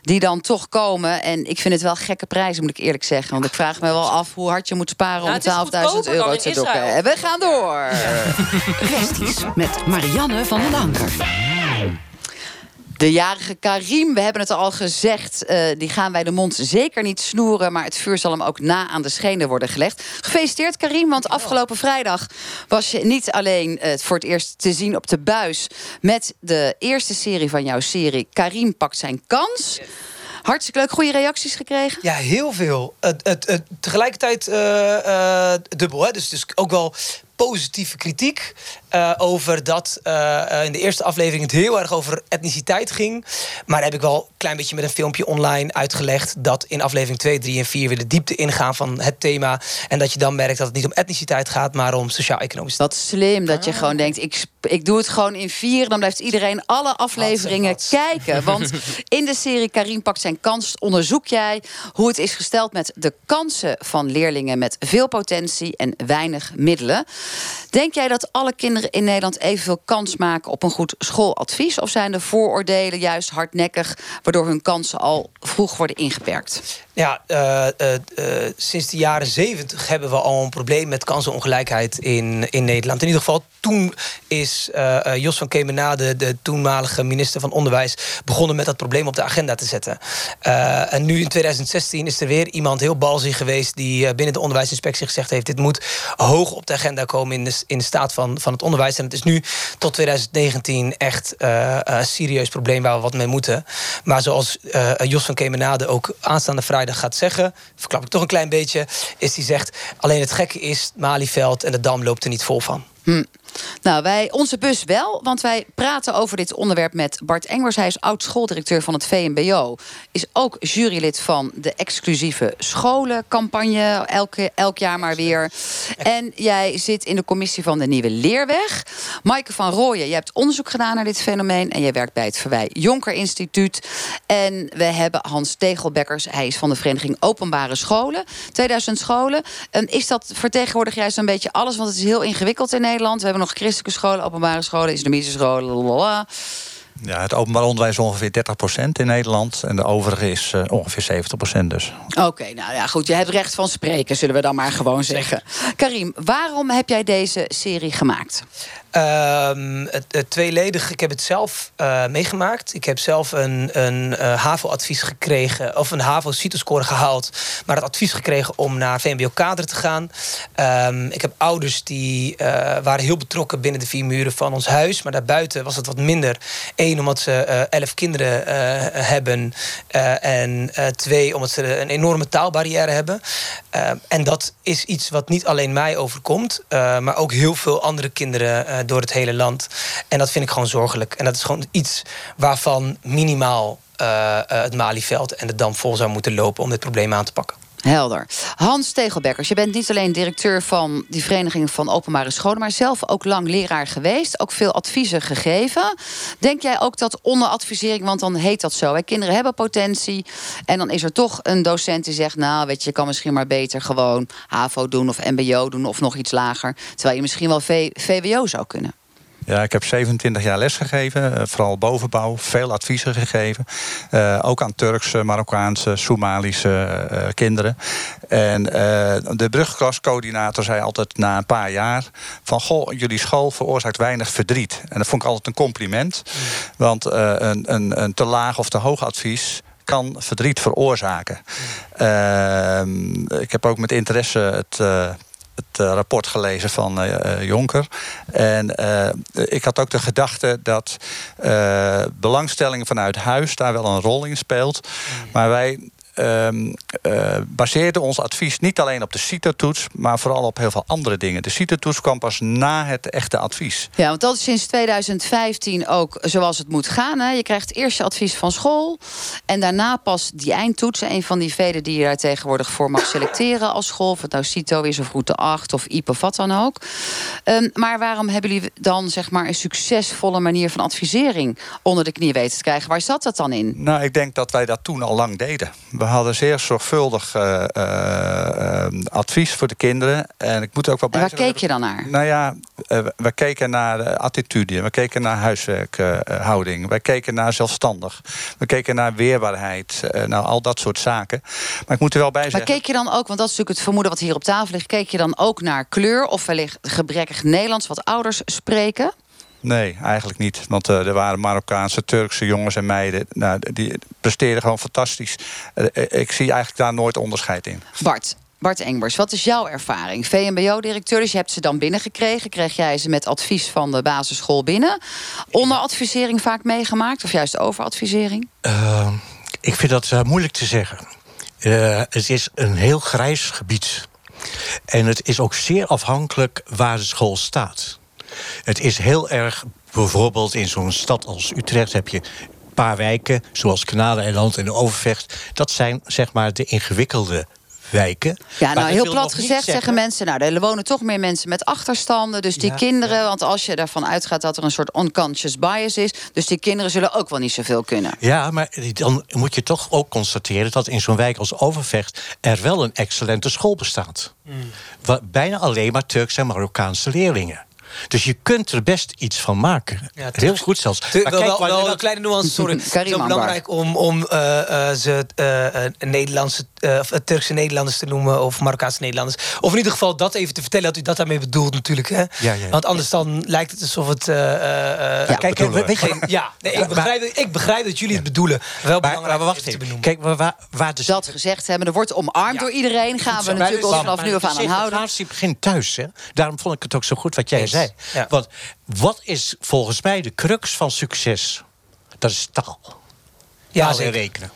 Die dan toch komen. En ik vind het wel gekke prijzen, moet ik eerlijk zeggen. Want ik vraag me wel af hoe hard je moet sparen Nou, om het is 12.000 goedkoper euro te dokken. En we gaan door. Kwesties met Marianne van den Anker. De jarige Karim, we hebben het al gezegd, eh, die gaan wij de mond zeker niet snoeren, maar het vuur zal hem ook na aan de schenen worden gelegd. Gefeliciteerd Karim, want afgelopen vrijdag was je niet alleen eh, voor het eerst te zien op de buis met de eerste serie van jouw serie Karim pakt zijn kans. Hartstikke leuk, goede reacties gekregen. Ja, heel veel. Het, tegelijkertijd eh, dubbel. Hè? Dus, dus ook wel positieve kritiek eh, over dat eh, eh, in de eerste aflevering het heel erg over etniciteit ging. Maar heb ik wel een klein beetje met een filmpje online uitgelegd dat in aflevering 2, 3 en 4 weer de diepte ingaan van het thema. En dat je dan merkt dat het niet om etniciteit gaat, maar om sociaal-economisch. Wat slim dat je gewoon denkt, ik, ik doe het gewoon in vier. Dan blijft iedereen alle afleveringen kijken. Want in de serie Karim pakt zijn kans onderzoek jij hoe het is gesteld met de kansen van leerlingen met veel potentie en weinig middelen. Denk jij dat alle kinderen in Nederland evenveel kans maken op een goed schooladvies? Of zijn de vooroordelen juist hardnekkig, waardoor hun kansen al vroeg worden ingeperkt? Ja, eh, eh, eh, sinds de jaren zeventig hebben we al een probleem met kansenongelijkheid in, in Nederland. In ieder geval, toen is Jos van Kemenade, de toenmalige minister van Onderwijs, begonnen met dat probleem op de agenda te zetten. En nu in 2016 is er weer iemand heel balzig geweest die binnen de onderwijsinspectie gezegd heeft: dit moet hoog op de agenda komen in de, in de staat van, van het onderwijs. En het is nu tot 2019 echt een serieus probleem waar we wat mee moeten. Maar zoals Jos van Kemenade ook aanstaande vrijdag gaat zeggen, verklap ik toch een klein beetje, is hij zegt: alleen het gekke is, Malieveld en de Dam loopt er niet vol van. Hm. Nou, wij, onze bus wel, want wij praten over dit onderwerp met Bart Engers. Hij is oud-schooldirecteur van het VMBO. Is ook jurylid van de exclusieve scholencampagne. Elke, elk jaar maar weer. En jij zit in de commissie van de Nieuwe Leerweg. Maaike van Rooyen, je hebt onderzoek gedaan naar dit fenomeen. En jij werkt bij het Verwij Jonker Instituut. En we hebben Hans Tegelbekkers. Hij is van de Vereniging Openbare Scholen. 2000 scholen. En is dat vertegenwoordig juist een beetje alles? Want het is heel ingewikkeld in Nederland. We hebben nog christelijke scholen, openbare scholen, islamitische scholen. lalala. Ja, het openbaar onderwijs is ongeveer 30% in Nederland. En de overige is eh, ongeveer 70% dus. Oké, nou ja, goed. Je hebt recht van spreken, zullen we dan maar gewoon zeggen. Karim, waarom heb jij deze serie gemaakt? Ehm, het, het tweeledig, ik heb het zelf eh, meegemaakt. Ik heb zelf een, een eh, HAVO-advies gekregen, of een HAVO-CITO-score gehaald, maar het advies gekregen om naar VMBO-kader te gaan. Ehm, ik heb ouders die eh, waren heel betrokken binnen de vier muren van ons huis, maar daarbuiten was het wat minder. Eén, omdat ze elf kinderen hebben, en twee, omdat ze een enorme taalbarrière hebben. Ehm, en dat is iets wat niet alleen mij overkomt, maar ook heel veel andere kinderen door het hele land. En dat vind ik gewoon zorgelijk. En dat is gewoon iets waarvan minimaal eh, het Malieveld en de Dam vol zou moeten lopen om dit probleem aan te pakken. Helder. Hans Tegelbekkers, je bent niet alleen directeur van die Vereniging van Openbare Scholen, maar zelf ook lang leraar geweest. Ook veel adviezen gegeven. Denk jij ook dat onderadvisering, want dan heet dat zo. Kinderen hebben potentie. En dan is er toch een docent die zegt: Nou, weet je, je kan misschien maar beter gewoon HAVO doen of MBO doen of nog iets lager. Terwijl je misschien wel VWO zou kunnen. Ja, ik heb 27 jaar lesgegeven, eh, vooral bovenbouw, veel adviezen gegeven. Eh, ook aan Turkse, Marokkaanse, Somalische eh, kinderen. En de brugklascoördinator zei altijd na een paar jaar... van, goh, jullie school veroorzaakt weinig verdriet. En dat vond ik altijd een compliment. Want eh, een, een, een te laag of te hoog advies kan verdriet veroorzaken. Ehm, ik heb ook met interesse het... het eh, rapport gelezen van eh, eh, Jonker. En ik had ook de gedachte dat belangstelling vanuit huis daar wel een rol in speelt. Maar wij ehm, eh, baseerden ons advies niet alleen op de CITO-toets, maar vooral op heel veel andere dingen. De CITO-toets kwam pas na het echte advies. Ja, want dat is sinds 2015 ook zoals het moet gaan. Hè. Je krijgt eerst je advies van school. En daarna pas die eindtoetsen. Een van die vele die je daar tegenwoordig voor mag selecteren als school. Of het nou CITO is of Route 8 of IPE of wat dan ook. Ehm, maar waarom hebben jullie dan zeg maar een succesvolle manier van advisering onder de knie weten te krijgen? Waar zat dat dan in? Nou, ik denk dat wij dat toen al lang deden. We hadden zeer zorgvuldig eh, eh, advies voor de kinderen. En ik moet ook wel En bij waar keek je dan naar? Nou ja, eh, we keken naar attitude, we keken naar huiswerkhouding, we keken naar zelfstandig, we keken naar weerbaarheid, nou al dat soort zaken. Maar ik moet er wel bij zeggen. Maar keek je dan ook, want dat is natuurlijk het vermoeden wat hier op tafel ligt, keek je dan ook naar kleur of wellicht gebrekkig Nederlands wat ouders spreken? Nee, eigenlijk niet. Want uh, er waren Marokkaanse, Turkse jongens en meiden. Nou, die presteerden gewoon fantastisch. Uh, ik zie eigenlijk daar nooit onderscheid in. Bart, Bart Engbers, wat is jouw ervaring? VMBO-directeur, dus je hebt ze dan binnengekregen. Kreeg jij ze met advies van de basisschool binnen? Onderadvisering vaak meegemaakt of juist overadvisering? Uh, ik vind dat moeilijk te zeggen. het is een heel grijs gebied. En het is ook zeer afhankelijk waar de school staat. Het is heel erg, bijvoorbeeld in zo'n stad als Utrecht heb je een paar wijken, zoals Kanaleiland en Overvecht. Dat zijn zeg maar de ingewikkelde wijken. Ja, nou heel plat gezegd zeggen mensen... nou, er wonen toch meer mensen met achterstanden. Dus die kinderen, want als je ervan uitgaat... dat er een soort unconscious bias is... dus die kinderen zullen ook wel niet zoveel kunnen. Ja, maar dan moet je toch ook constateren... dat in zo'n wijk als Overvecht er wel een excellente school bestaat. Mm. Bijna alleen maar Turkse en Marokkaanse leerlingen. Dus je kunt er best iets van maken. Ja, Heel goed zelfs. maar kijk, wel, wel, een kleine nuance, sorry. het is belangrijk om, om uh, ze uh, Nederlandse, Turkse Nederlanders te noemen... of Marokkaanse Nederlanders. Of in ieder geval dat even te vertellen dat u dat daarmee bedoelt natuurlijk. Hè? Ja, ja, Want anders dan lijkt het alsof het... ja, kijk, weet je, ja nee, ik, begrijp, ik begrijp dat jullie het bedoelen. Wel belangrijk maar, wacht even. te benoemen. Kijk, waar, waar dus... Dat gezegd hebben, er wordt omarmd door iedereen. Gaan we natuurlijk ons vanaf nu af aan houden. Het begint thuis. Hè? Daarom vond ik het ook zo goed wat jij zei. Want wat is volgens mij de crux van succes? Dat is taal. Ja, taal en rekenen.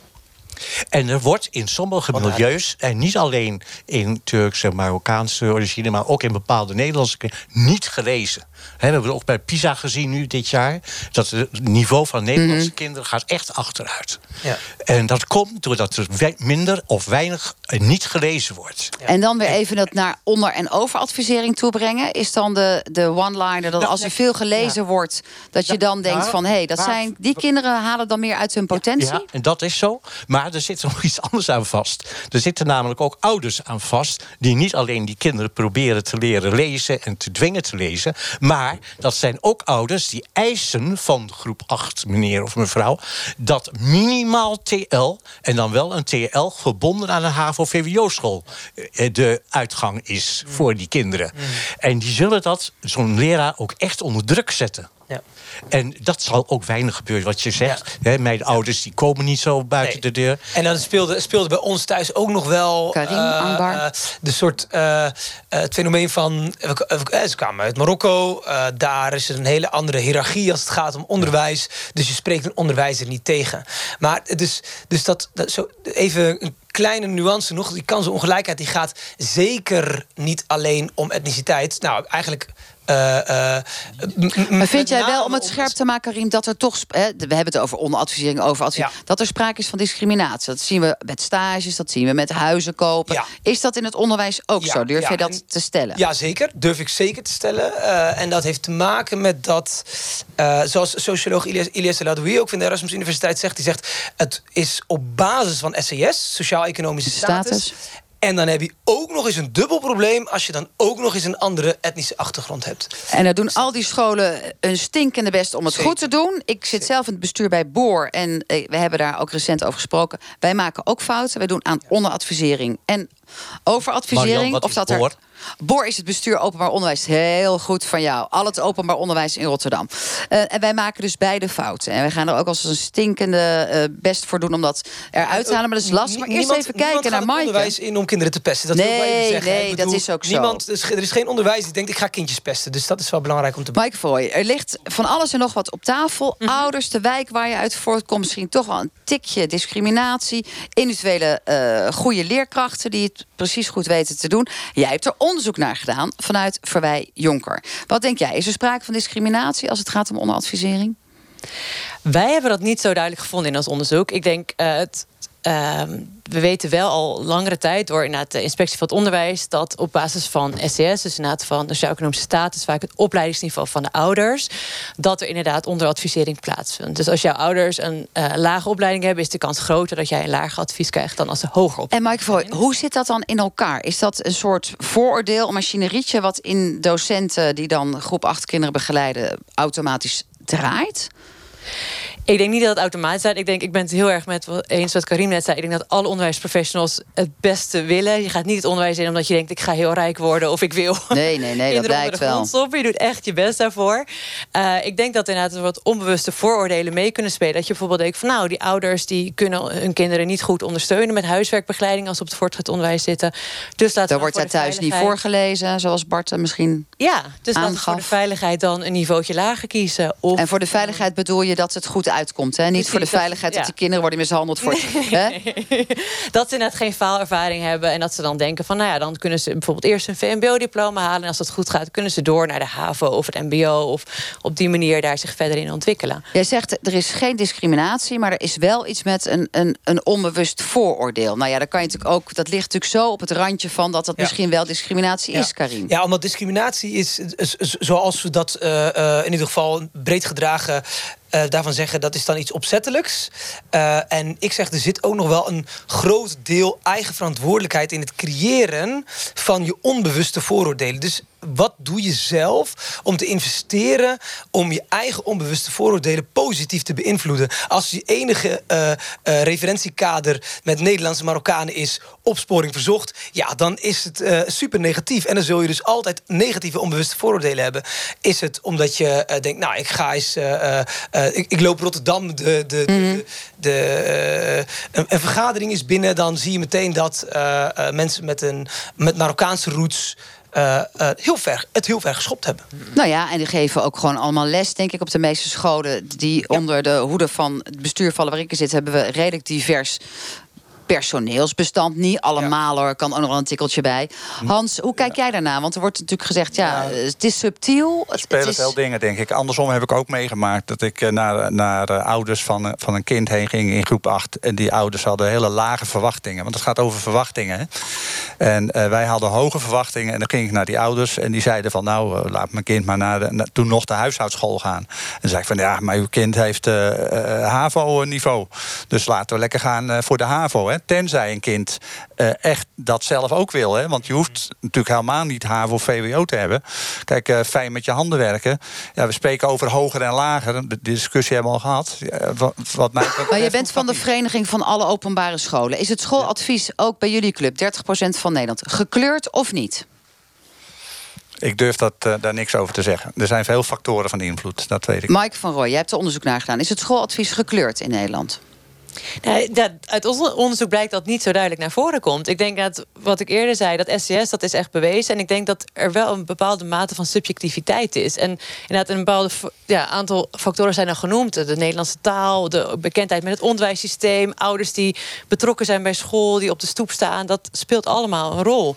En er wordt in sommige milieus, en niet alleen in Turkse en Marokkaanse origine, maar ook in bepaalde Nederlandse, niet gelezen. We hebben ook bij PISA gezien nu dit jaar dat het niveau van Nederlandse mhm. kinderen gaat echt achteruit. Ja. En dat komt doordat er minder of weinig niet gelezen wordt. En dan weer even dat naar onder- en overadvisering toebrengen. Is dan de, de one-liner dat nou, als er veel gelezen wordt, dat je dan denkt van hé, hey, dat zijn die kinderen halen dan meer uit hun potentie. Ja, en dat is zo. Maar er zit nog iets anders aan vast. Er zitten namelijk ook ouders aan vast die niet alleen die kinderen proberen te leren lezen en te dwingen te lezen, maar dat zijn ook ouders die eisen van groep 8, meneer of mevrouw, dat minimaal TL en dan wel een TL verbonden aan een HAVO voor VWO-school eh, de uitgang is voor die kinderen. Mm. En die zullen dat, zo'n leraar, ook echt onder druk zetten. Ja. En dat zal ook weinig gebeuren, wat je zegt. Ja. mijn ouders die komen niet zo buiten de deur. En dan speelde, speelde bij ons thuis ook nog wel... Karim, uh, de soort uh, het fenomeen van... ze kwamen uit Marokko. daar is er een hele andere hiërarchie als het gaat om onderwijs. Dus je spreekt een onderwijzer niet tegen. Maar dus, dus dat, dat zo even een kleine nuance nog. Die kansenongelijkheid die gaat zeker niet alleen om etniciteit. Nou, eigenlijk maar vind jij wel, om het scherp te maken, Riem, dat er toch... Hè, we hebben het over onderadvisering, overadvisering... dat er sprake is van discriminatie. Dat zien we met stages, dat zien we met huizen kopen. Is dat in het onderwijs ook zo? Durf je dat te stellen? Ja, zeker. Durf ik zeker te stellen. Uh, en dat heeft te maken met dat... Uh, zoals socioloog Ilias, Ilias ook van de Erasmus Universiteit zegt... die zegt, het is op basis van SES, sociaal-economische status... status en dan heb je ook nog eens een dubbel probleem... als je dan ook nog eens een andere etnische achtergrond hebt. En dan doen al die scholen een stinkende best om het goed te doen. Ik zit zelf in het bestuur bij Boor. En eh, we hebben daar ook recent over gesproken. Wij maken ook fouten. Wij doen aan onderadvisering en overadvisering. of dat er... Boor is het bestuur openbaar onderwijs. Heel goed van jou. Al het openbaar onderwijs in Rotterdam. Uh, en wij maken dus beide fouten. En wij gaan er ook als een stinkende uh, best voor doen om dat eruit te halen. Maar dat is lastig. Maar eerst even kijken naar onderwijs in om kinderen te pesten. Dat nee, zeggen. nee, dat is ook zo. Niemand, er is geen onderwijs die denkt ik ga kindjes pesten. Dus dat is wel belangrijk om te Maaike Foy, er ligt van alles en nog wat op tafel. Mhm. Ouders, de wijk waar je uit voortkomt. Misschien toch wel een tikje discriminatie. Individuele uh, goede leerkrachten die het precies goed weten te doen. Jij hebt er onderzoek naar gedaan vanuit Verwij Jonker. Wat denk jij? Is er sprake van discriminatie als het gaat om onderadvisering? Wij hebben dat niet zo duidelijk gevonden in ons onderzoek. Ik denk uh, het we weten wel al langere tijd door inderdaad de inspectie van het onderwijs dat op basis van SCS, dus inderdaad van de sociaal-economische status, vaak het opleidingsniveau van de ouders, dat er inderdaad onderadvisering plaatsvindt. Dus als jouw ouders een eh, lage opleiding hebben, is de kans groter dat jij een lager advies krijgt dan als ze hoger op. En Mike, hoe zit dat dan in elkaar? Is dat een soort vooroordeel, een machinerietje wat in docenten die dan groep 8 kinderen begeleiden automatisch draait? Ik denk niet dat het automatisch is. Ik denk, ik ben het heel erg met eens wat Karim net zei. Ik denk dat alle onderwijsprofessionals het beste willen. Je gaat niet het onderwijs in omdat je denkt, ik ga heel rijk worden of ik wil. Nee, nee, nee, dat blijkt wel. Stoppen. Je doet echt je best daarvoor. Uh, ik denk dat inderdaad wat onbewuste vooroordelen mee kunnen spelen. Dat je bijvoorbeeld denkt van nou, die ouders die kunnen hun kinderen niet goed ondersteunen met huiswerkbegeleiding als ze op het voortgezet onderwijs zitten. Dus Daar wordt zij thuis niet voorgelezen, zoals Bart misschien. Ja, dus laten we voor de veiligheid dan een niveautje lager kiezen. Of, en voor de veiligheid bedoel je dat het goed uitkomt. Hè? Niet voor de veiligheid dat, die kinderen worden mishandeld. Voor, hè? dat ze net geen faalervaring hebben. En dat ze dan denken van, nou ja, dan kunnen ze bijvoorbeeld eerst een VMBO-diploma halen. En als dat goed gaat, kunnen ze door naar de HAVO of het MBO. Of op die manier daar zich verder in ontwikkelen. Jij zegt, er is geen discriminatie, maar er is wel iets met een, een, een onbewust vooroordeel. Nou ja, dan kan je natuurlijk ook, dat ligt natuurlijk zo op het randje van dat dat misschien wel discriminatie is, Karin. Ja, omdat discriminatie is, zoals we dat uh, uh, in ieder geval breed gedragen uh, daarvan zeggen dat is dan iets opzettelijks. Uh, en ik zeg, er zit ook nog wel een groot deel eigen verantwoordelijkheid in het creëren van je onbewuste vooroordelen. Dus wat doe je zelf om te investeren om je eigen onbewuste vooroordelen positief te beïnvloeden? Als je enige uh, uh, referentiekader met Nederlandse Marokkanen is opsporing verzocht, ja, dan is het uh, super negatief. En dan zul je dus altijd negatieve onbewuste vooroordelen hebben. Is het omdat je denkt, nou, ik ga eens, ik, ik, loop Rotterdam, de, de, mm de, de een, een, vergadering is binnen, dan zie je meteen dat mensen met, een, met Marokkaanse roots. Uh, uh, heel ver, het heel ver geschopt hebben. Nou ja, en die geven ook gewoon allemaal les, denk ik, op de meeste scholen die ja. onder de hoede van het bestuur vallen waar ik in zit, hebben we redelijk divers personeelsbestand. Niet allemaal hoor, kan ook nog een tikkeltje bij. Hans, hoe kijk jij daarna? Want er wordt natuurlijk gezegd, ja, het is subtiel. Er spelen het is... dingen, denk ik. Andersom heb ik ook meegemaakt dat ik eh, naar, naar ouders van, van een kind heen ging in groep 8. En die ouders hadden hele lage verwachtingen. Want het gaat over verwachtingen. Hè? En uh, wij hadden hoge verwachtingen. En dan ging ik naar die ouders. En die zeiden van, nou, uh, laat mijn kind maar naar, de, naar toen nog de huishoudschool gaan. En zei ik van, ja, maar uw kind heeft HAVO-niveau. Dus laten we lekker gaan voor de HAVO. Hè? Tenzij een kind uh, echt dat zelf ook wil. Hè? Want je hoeft natuurlijk helemaal niet HAVO of VWO te hebben. Kijk, uh, fijn met je handen werken. Ja, we spreken over hoger en lager. De discussie hebben we al gehad. Ja, wat, wat mij maar je bent van de vereniging van alle openbare scholen. Is het schooladvies ook bij jullie club, 30% van Nederland, gekleurd of niet? Ik durf dat, uh, daar niks over te zeggen. Er zijn veel factoren van invloed, dat weet ik. Mike van Rooij, jij hebt er onderzoek naar gedaan. Is het schooladvies gekleurd in Nederland? Nou, dat, uit ons onderzoek blijkt dat niet zo duidelijk naar voren komt. Ik denk dat wat ik eerder zei, dat SCS, dat is echt bewezen. En ik denk dat er wel een bepaalde mate van subjectiviteit is. En inderdaad, een bepaald ja, aantal factoren zijn er genoemd. De Nederlandse taal, de bekendheid met het onderwijssysteem, ouders die betrokken zijn bij school, die op de stoep staan. Dat speelt allemaal een rol.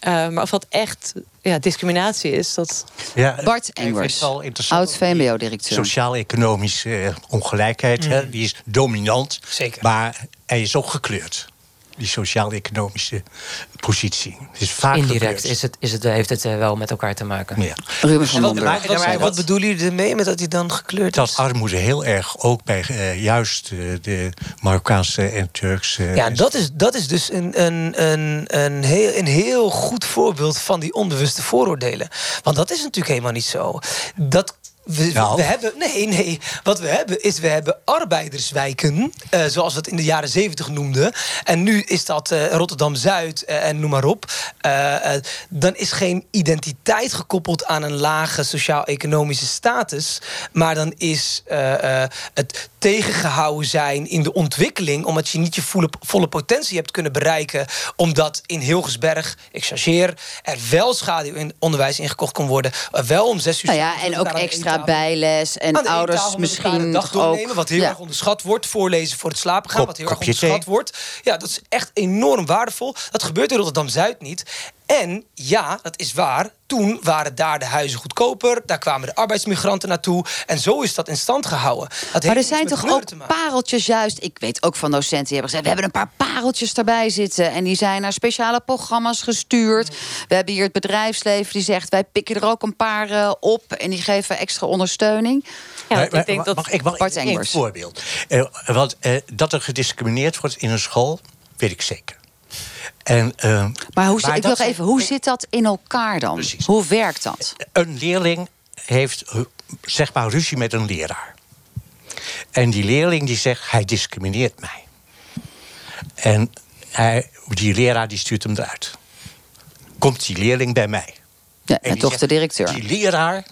Uh, maar of dat echt ja, discriminatie is. Dat... Ja, Bart Engers, oud VMBO-directeur. Sociaal-economische uh, ongelijkheid, mm. hè, die is dominant. Zeker. Maar hij is ook gekleurd. Die sociaal-economische positie. Het is vaak Indirect is het, is het, heeft het uh, wel met elkaar te maken. Ja. Ruben van wat, wat, wat, wat bedoelen jullie ermee met dat hij dan gekleurd dat is? Dat armoede heel erg ook bij uh, juist uh, de Marokkaanse en Turkse... ja, dat is, dat is dus een, een, een, een, heel, een heel goed voorbeeld van die onbewuste vooroordelen. Want dat is natuurlijk helemaal niet zo. Dat we, nou. we, hebben, nee, nee. Wat we hebben is, we hebben arbeiderswijken, uh, zoals we het in de jaren zeventig noemden. En nu is dat uh, Rotterdam-Zuid uh, en noem maar op. dan is geen identiteit gekoppeld aan een lage sociaal-economische status. Maar dan is het tegengehouden zijn in de ontwikkeling... omdat je niet je volle, volle potentie hebt kunnen bereiken... omdat in Hilgersberg, ik chargeer... er wel schaduw in onderwijs ingekocht kon worden. wel om zes uur... Nou ja, en ook extra bijles en ouders misschien dag doornemen, ook, wat heel ja. erg onderschat wordt. Voorlezen voor het slapen gaan, Kop, wat heel erg onderschat wordt. Ja, dat is echt enorm waardevol. Dat gebeurt in Rotterdam-Zuid niet. En ja, dat is waar. Toen waren daar de huizen goedkoper. Daar kwamen de arbeidsmigranten naartoe. En zo is dat in stand gehouden. Dat Maar er zijn toch ook pareltjes juist. Ik weet ook van docenten die hebben gezegd... we hebben een paar pareltjes erbij zitten. En die zijn naar speciale programma's gestuurd. We hebben hier het bedrijfsleven die zegt... wij pikken er ook een paar eh, op en die geven extra ondersteuning. Ja, Maar- ik maar- denk dat... Mag ik mag Bart Engbers. voorbeeld? Eh, want eh, dat er gediscrimineerd wordt in een school, weet ik zeker. En, eh, Maar hoe, Maar ik wil even, hoe zit dat in elkaar dan? Precies. Hoe werkt dat? een leerling heeft zeg maar ruzie met een leraar. En die leerling die zegt, hij discrimineert mij. En hij, die leraar die stuurt hem eruit. Komt die leerling bij mij. Ja, En toch de directeur. Die leraar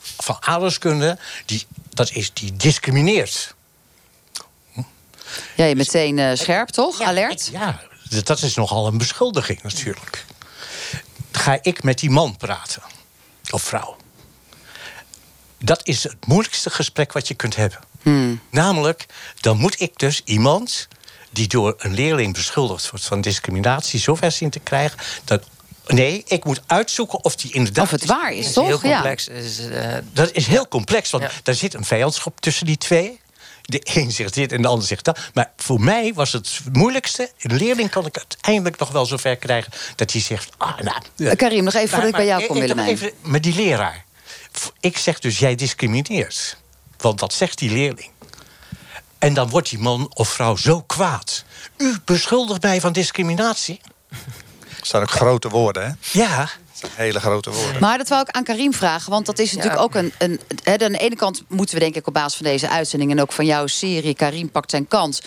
van aardrijkskunde, die, dat is, die discrimineert. Ja, je meteen eh, scherp, toch? Alert? Ja, dat is nogal een beschuldiging natuurlijk. Ga ik met die man praten? Of vrouw? Dat is het moeilijkste gesprek wat je kunt hebben. Hmm. Namelijk, dan moet ik dus iemand die door een leerling beschuldigd wordt van discriminatie zover zien te krijgen. Dat, nee, ik moet uitzoeken of die inderdaad. Of het waar is, is toch? heel complex. Is, eh, Dat is heel complex, want Ja. daar zit een vijandschap tussen die twee. De een zegt dit en de ander zegt dat. Maar voor mij was het moeilijkste. Een leerling kan ik uiteindelijk nog wel zover krijgen dat hij zegt. Ah, nou, Eh, Karim, nog even voordat ik bij jou kom, Willemijn. Even met die leraar. Ik zeg dus, jij discrimineert. Want dat zegt die leerling. En dan wordt die man of vrouw zo kwaad. U beschuldigt mij van discriminatie? Dat zijn ook grote woorden, hè? Ja. Hele grote woorden. Maar dat wou ik aan Karim vragen, want dat is natuurlijk ook een. een hè, aan de ene kant moeten we, denk ik, op basis van deze uitzending en ook van jouw serie, Karim pakt zijn kans,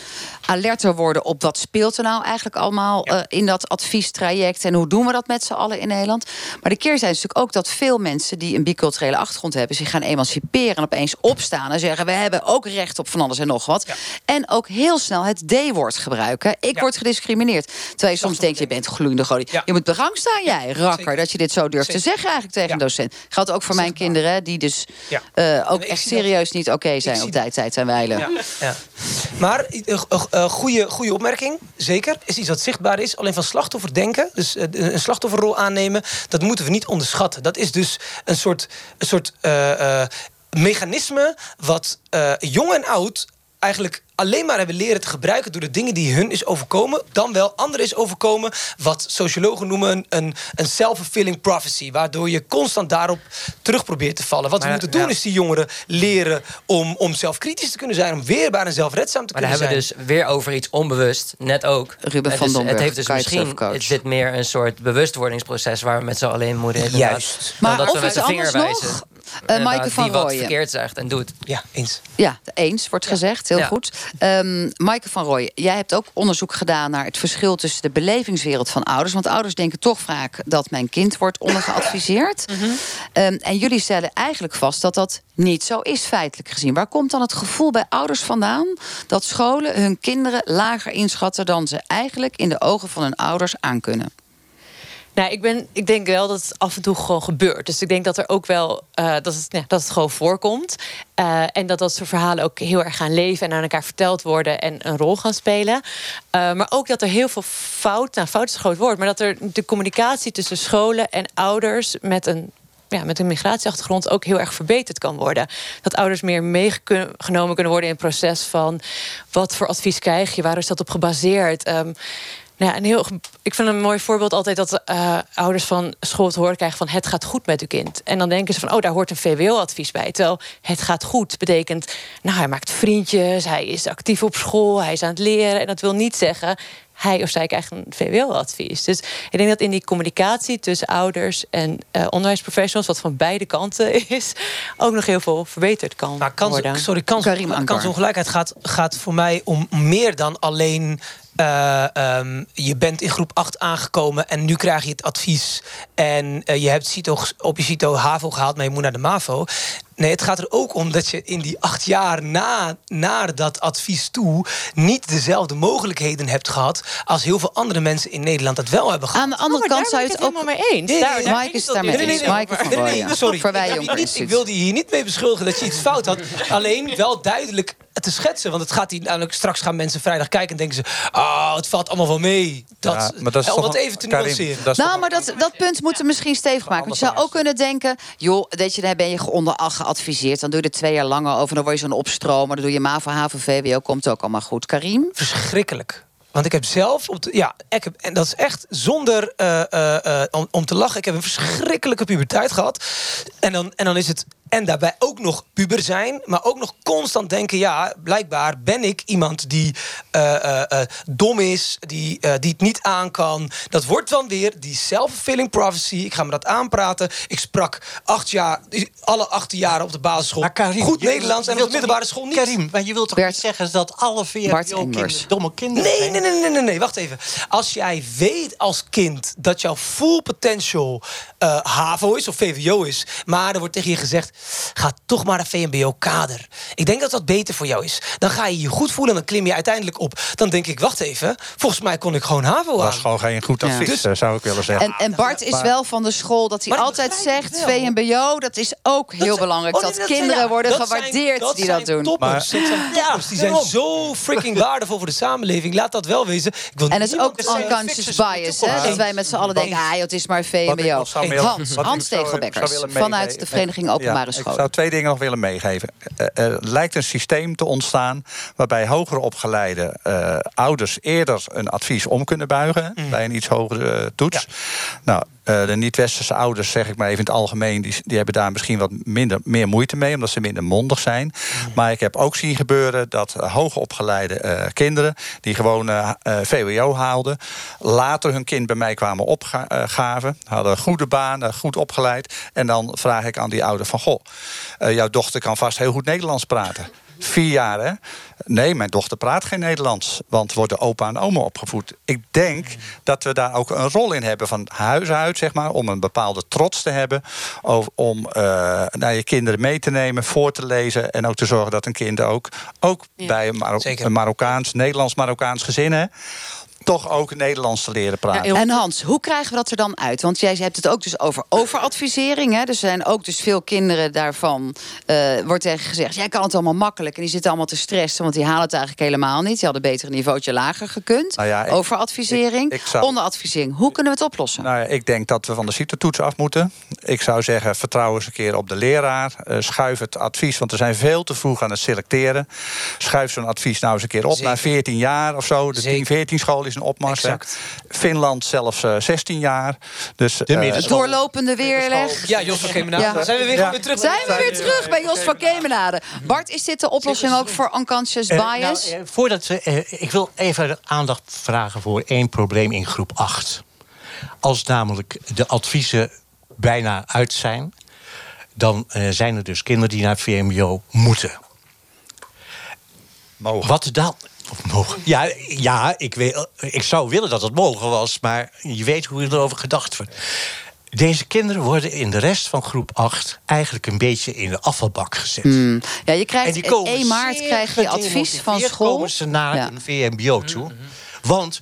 alerter worden op wat speelt er nou eigenlijk allemaal eh, in dat adviestraject en hoe doen we dat met z'n allen in Nederland. Maar de keerzijde is natuurlijk ook dat veel mensen die een biculturele achtergrond hebben, zich gaan emanciperen en opeens opstaan en zeggen: we hebben ook recht op van alles en nog wat. En ook heel snel het D-woord gebruiken. Ik word gediscrimineerd. Terwijl je soms denkt, je bent gloeiende. Ja. Je moet bedankt staan, jij, rakker, Zeker. dat je dit zo durft te zeggen eigenlijk tegen een docent. Geldt ook voor mijn kinderen, die dus eh, ook echt dat. serieus niet oké zijn op tijd, tijd en wijlen. Ja, ja. Een goede, goede opmerking, zeker. Is iets wat zichtbaar is. Alleen van slachtoffer denken, dus eh, een slachtofferrol aannemen... dat moeten we niet onderschatten. Dat is dus een soort, een soort eh, eh, mechanisme... wat eh, jong en oud eigenlijk alleen maar hebben leren te gebruiken... door de dingen die hun is overkomen... dan wel anderen is overkomen... wat sociologen noemen een, een self-fulfilling prophecy... waardoor je constant daarop terug probeert te vallen. Wat we moeten doen ja. is die jongeren leren... om, om zelfkritisch te kunnen zijn... om weerbaar en zelfredzaam te Maar dan kunnen hebben zijn. we dus weer over iets onbewust, net ook. Ruben Het van is- Domburg, Het heeft dus misschien, het zit meer een soort bewustwordingsproces waar we met z'n allen in moeten. Juist. Maar of we met iets de vinger anders wijzen. nog, Maaike van die wat Rooyen. verkeerd zegt en doet. Ja, eens. Ja, eens wordt gezegd, heel Ja. goed. Ehm Maaike van Rooij, jij hebt ook onderzoek gedaan naar het verschil tussen de belevingswereld van ouders. Want ouders denken toch vaak dat mijn kind wordt ondergeadviseerd. Ehm, en jullie stellen eigenlijk vast dat dat niet zo is, feitelijk gezien. Waar komt dan het gevoel bij ouders vandaan dat scholen hun kinderen lager inschatten dan ze eigenlijk in de ogen van hun ouders aankunnen? Nou, ik, ben, ik denk wel dat het af en toe gewoon gebeurt. Dus ik denk dat er ook wel uh, dat, het, ja, dat het gewoon voorkomt. Uh, en dat dat soort verhalen ook heel erg gaan leven en aan elkaar verteld worden en een rol gaan spelen. Uh, maar ook dat er heel veel fout, nou fout is een groot woord, maar dat er de communicatie tussen scholen en ouders met een ja, met een migratieachtergrond ook heel erg verbeterd kan worden. Dat ouders meer meegenomen kunnen worden in het proces van wat voor advies krijg je, waar is dat op gebaseerd? Um, nou ja, een heel, ik vind een mooi voorbeeld altijd dat uh, ouders van school te horen krijgen van het gaat goed met uw kind. En dan denken ze van, oh, daar hoort een VWO-advies bij. Terwijl het gaat goed betekent, nou, hij maakt vriendjes, hij is actief op school, hij is aan het leren. En dat wil niet zeggen, hij of zij krijgt een VWO-advies. Dus ik denk dat in die communicatie tussen ouders en uh, onderwijsprofessionals, wat van beide kanten is, ook nog heel veel verbeterd kan maar kans, worden. Sorry, kans, kansongelijkheid gaat, gaat voor mij om meer dan alleen uh, um, je bent in groep 8 aangekomen en nu krijg je het advies. En uh, je hebt CITO, op je CITO HAVO gehaald, maar je moet naar de MAVO. Nee, het gaat er ook om dat je in die acht jaar na, naar dat advies toe... niet dezelfde mogelijkheden hebt gehad... als heel veel andere mensen in Nederland dat wel hebben gehad. Aan de andere oh, kant zou je het ook... helemaal mee eens. daar, daar Mike is het daarmee eens. Mike nee, nee, sorry. Voor wij ik, niet, ik wilde je hier niet mee beschuldigen dat je iets fout had. Alleen wel duidelijk te schetsen. Want het gaat hier namelijk straks gaan mensen vrijdag kijken en denken ze, oh, het valt allemaal wel mee. Dat, Ja, maar dat is om toch het een- even te nuanceren. dat is Nou, maar dat, dat punt moeten we misschien stevig maken. Want je zou ook kunnen denken... joh, weet je, daar ben je onder acht geadviseerd. Dan doe je er twee jaar langer over. Dan word je zo'n opstromer. Dan doe je MAVO, HAVO, VWO. Komt ook allemaal goed. Karim? verschrikkelijk. Want ik heb zelf, op ja, ik heb, en dat is echt zonder om, om te lachen. Ik heb een verschrikkelijke puberteit gehad. En dan, en dan is het, en daarbij ook nog puber zijn, maar ook nog constant denken: ja, blijkbaar ben ik iemand die eh, eh, eh, dom is, die, eh, die het niet aan kan. Dat wordt dan weer die self-fulfilling prophecy. Ik ga me dat aanpraten. Ik sprak acht jaar, alle acht jaren op de basisschool. goed je- Nederlands en op de middelbare school niet. Karim, maar je wilt toch niet zeggen dat alle Engels. domme kinderen Nee, zijn? nee, nee, nee, nee, nee, wacht even. Als jij weet als kind dat jouw full potential eh, HAVO is of VWO is, maar er wordt tegen je gezegd: ga toch maar een VMBO-kader. Ik denk dat dat beter voor jou is. Dan ga je je goed voelen en dan klim je uiteindelijk op. Dan denk ik: wacht even, volgens mij kon ik gewoon HAVO Dat aan. is gewoon geen goed advies, Dus- eh, zou ik willen zeggen. En, en Bart is wel van de school dat hij altijd zegt... VMBO, dat is ook heel belangrijk. Oh, dat kinderen zijn- worden dat gewaardeerd dat die dat doen. Toppers, Maar- dat zijn toppers. die zijn zo freaking waardevol voor de samenleving. Laat dat wel wezen. Ik wil En het is ook unconscious bias, hè? Dat wij met z'n allen denken, ah, het is maar VMBO. Hans, Hans Tegelbekkers, vanuit de Vereniging Openbare Scholen. Ik zou twee dingen nog willen meegeven. Eh, Er lijkt een systeem te ontstaan waarbij hoger opgeleide eh, ouders eerder een advies om kunnen buigen Mm. bij een iets hogere eh, toets. Nou, eh, de niet-westerse ouders, zeg ik maar even in het algemeen, die, die hebben daar misschien wat minder, meer moeite mee, omdat ze minder mondig zijn. Mm. Maar ik heb ook zien gebeuren dat uh, hoogopgeleide eh, kinderen, die gewoon eh, VWO haalden, later hun kind bij mij kwamen opgaven, hadden goede baan, eh, goed opgeleid. En dan vraag ik aan die ouder van, goh, jouw dochter kan vast heel goed Nederlands praten. Vier jaar, hè? Nee, mijn dochter praat geen Nederlands. Want wordt de opa en oma opgevoed. Ik denk dat we daar ook een rol in hebben van huis uit, zeg maar. Om een bepaalde trots te hebben. Of, om eh, naar je kinderen mee te nemen, voor te lezen. En ook te zorgen dat een kind ook, ook bij een, Maro- een Marokkaans, Nederlands-Marokkaans gezin, hè, toch ook Nederlands te leren praten. En Hans, hoe krijgen we dat er dan uit? Want jij hebt het ook dus over overadvisering. Hè? Dus er zijn ook dus veel kinderen daarvan. eh, wordt tegen gezegd: jij kan het allemaal makkelijk. En die zitten allemaal te stressen, want die halen het eigenlijk helemaal niet. Die hadden beter een niveautje lager gekund. Nou ja, ik- overadvisering, ik- ik zou- onderadvisering. Hoe kunnen we het oplossen? Nou ja, ik denk dat we van de CITO-toets af moeten. Ik zou zeggen, vertrouw eens een keer op de leraar. Eh, schuif het advies, want we zijn veel te vroeg aan het selecteren. Schuif zo'n advies nou eens een keer op Zeker. naar 14 jaar of zo. De 10-14 school is een opmars. Finland zelfs eh, 16 jaar. Dus, De eh. Doorlopende weerleg. Ja, Jos van Kemenade. Ja. Zijn we weer, terug? Zijn we weer terug bij Jos van Kemenade? Bart, is dit de oplossing ook voor unconscious Eh, nou, bias? eh, voordat we, eh, ik wil even aandacht vragen voor één probleem in groep 8. Als namelijk de adviezen bijna uit zijn, dan eh, zijn er dus kinderen die naar het VMBO moeten. Mogen. Wat dan? Of mogen? Ja, ja ik, weet, ik zou willen dat het mogen was, maar je weet hoe erover gedacht wordt. Deze kinderen worden in de rest van groep 8 eigenlijk een beetje in de afvalbak gezet. Hmm. Ja, je En krijgt die komen 1 maart krijg je advies van school. komen ze naar Ja. een VMBO toe. Want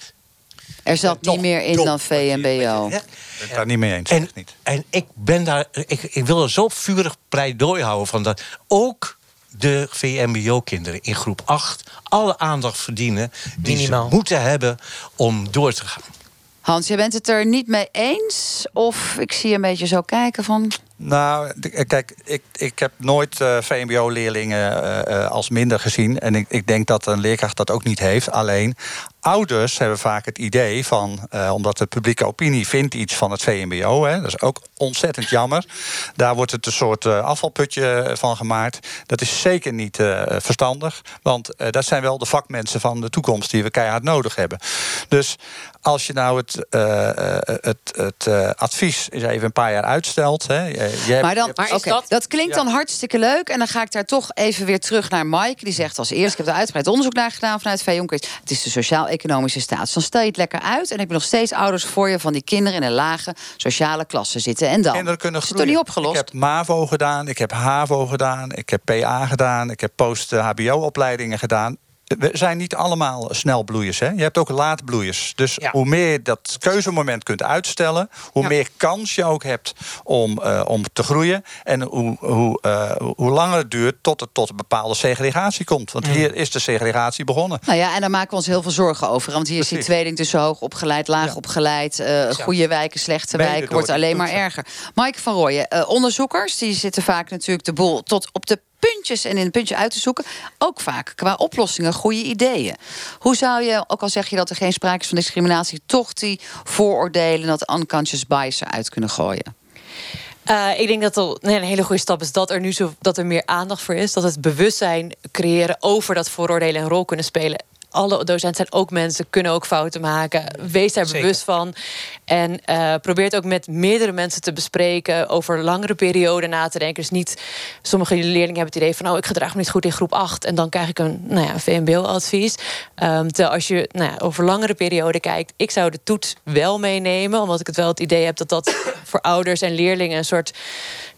Er zat niet meer in dan VMBO. Ik ben het daar niet mee eens. En, en ik ben daar. Ik, ik wil er zo vurig pleidooi houden van dat ook de VMBO-kinderen in groep 8 alle aandacht verdienen die Minimaal. ze moeten hebben om door te gaan. Hans, je bent het er niet mee eens? Of ik zie je een beetje zo kijken van... Nou, eh, kijk, ik, ik heb nooit eh, VMBO-leerlingen eh, eh, als minder gezien. En ik, ik denk dat een leerkracht dat ook niet heeft. Alleen, ouders hebben vaak het idee van... eh, omdat de publieke opinie vindt iets van het VMBO... Hè, dat is ook ontzettend jammer. Daar wordt het een soort eh, afvalputje van gemaakt. Dat is zeker niet eh, verstandig. Want eh, dat zijn wel de vakmensen van de toekomst... die we keihard nodig hebben. Dus als je nou het, eh, eh, het, het eh, advies eens even een paar jaar uitstelt... Hè, je- maar dan, oké, dat... klinkt dan hartstikke leuk. En dan ga ik daar toch even weer terug naar Mike. Die zegt als eerste, ik heb er uitgebreid onderzoek naar gedaan vanuit VJ Jonkers. Het is de sociaal-economische status. Dan stel je het lekker uit. En heb je nog steeds ouders voor je van die kinderen in een lage sociale klasse zitten. En dan? Kinderen kunnen is het toch groeien. niet opgelost? Ik heb MAVO gedaan, ik heb HAVO gedaan, ik heb PA gedaan, ik heb post-HBO-opleidingen gedaan. We zijn niet allemaal snelbloeiers. Hè? Je hebt ook laatbloeiers. Dus hoe meer je dat keuzemoment kunt uitstellen, hoe meer kans je ook hebt om, eh, om te groeien. En hoe, hoe, eh, hoe langer het duurt tot het tot een bepaalde segregatie komt. Want hier is de segregatie begonnen. Nou ja, en daar maken we ons heel veel zorgen over. Want hier is die Precies. tweeling tussen hoog opgeleid, laag opgeleid. eh, goede wijken, slechte Mede wijken. Wordt alleen maar erger. Mike van Rooyen, onderzoekers die zitten vaak natuurlijk de boel tot op de puntjes en in een puntje uit te zoeken. Ook vaak qua oplossingen goede ideeën. Hoe zou je, ook al zeg je dat er geen sprake is van discriminatie, toch die vooroordelen, dat unconscious bias eruit kunnen gooien? Eh, ik denk dat een hele goede stap is dat er nu zo, dat er meer aandacht voor is. Dat het bewustzijn creëren over dat vooroordelen een rol kunnen spelen. Alle docenten zijn ook mensen, kunnen ook fouten maken. Wees daar Zeker. bewust van. En eh probeer het ook met meerdere mensen te bespreken. Over langere perioden na te denken. Dus niet, sommige leerlingen hebben het idee van... oh, ik gedraag me niet goed in groep 8. En dan krijg ik een nou ja, VMBO-advies. Ehm, terwijl als je nou ja, over langere perioden kijkt... ik zou de toets wel meenemen. Omdat ik het wel het idee heb dat dat voor ouders en leerlingen... een soort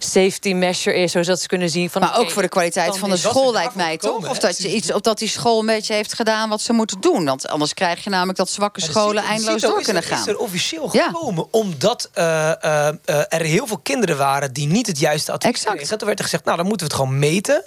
safety measure is. Zodat ze kunnen zien van... Maar ook voor de kwaliteit van de school lijkt mij toch? Of dat, je iets, of dat die school een beetje heeft gedaan wat ze moeten doen. Want anders krijg je namelijk dat zwakke scholen eindeloos door kunnen is gaan. er officieel Ja. gekomen omdat eh, eh, eh, er heel veel kinderen waren die niet het juiste advies kregen. Toen werd er gezegd, nou dan moeten we het gewoon meten.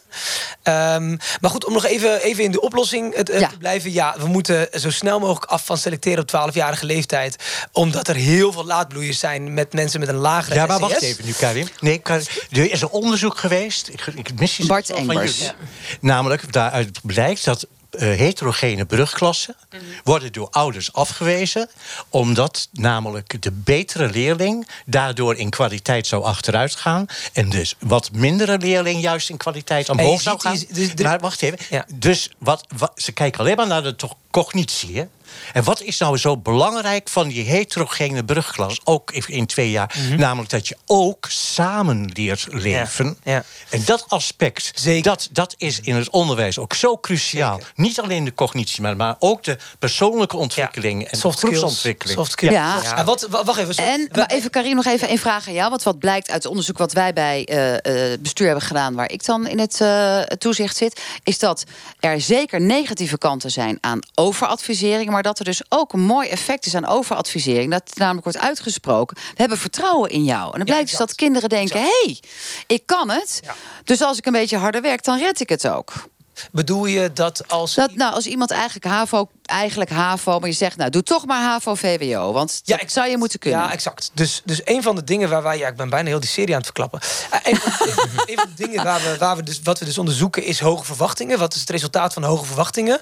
Ehm, maar goed, om nog even, even in de oplossing het, te blijven. Ja, we moeten zo snel mogelijk af van selecteren op 12-jarige leeftijd. Omdat er heel veel laadbloeiers zijn met mensen met een lagere Ja, maar wacht even nu, Karim. Nee, Karim, er is een onderzoek geweest. Ik, ik mis Bart Engbers. jullie. Namelijk, daaruit blijkt dat eh, heterogene brugklassen worden door ouders afgewezen. Omdat namelijk de betere leerling daardoor in kwaliteit zou achteruit gaan. En dus wat mindere leerling juist in kwaliteit omhoog zou gaan. die- dus maar wacht even. Dus wat, wat, ze kijken alleen maar naar de toch cognitie. Hè? En wat is nou zo belangrijk van die heterogene brugklas, ook in twee jaar? Namelijk dat je ook samen leert leven. En dat aspect, dat, dat is in het onderwijs ook zo cruciaal. Niet alleen de cognitie, maar, maar ook de persoonlijke ontwikkeling en Soft de skills, groepsontwikkeling. soft skills. Ja. En wat, wa- wacht even. En maar even, Karin, nog even een vraag aan jou. Want wat blijkt uit het onderzoek wat wij bij eh, eh, het bestuur hebben gedaan, waar ik dan in het eh, toezicht zit, is dat er zeker negatieve kanten zijn aan overadvisering, maar dat er dus ook een mooi effect is aan overadvisering. Dat namelijk wordt uitgesproken. We hebben vertrouwen in jou. En dan blijkt dus dat kinderen denken: hé, hey, ik kan het. Dus als ik een beetje harder werk, dan red ik het ook. Bedoel je dat als... Dat, nou, als iemand eigenlijk HAVO, eigenlijk HAVO... maar je zegt, nou, doe toch maar HAVO-VWO. Want dat zou je moeten kunnen. Ja, exact. Dus, dus een van de dingen waar wij... Ja, ik ben bijna heel die serie aan het verklappen. Eh, een, van, een van de dingen waar we, waar we dus, wat we dus onderzoeken is hoge verwachtingen. Wat is het resultaat van hoge verwachtingen?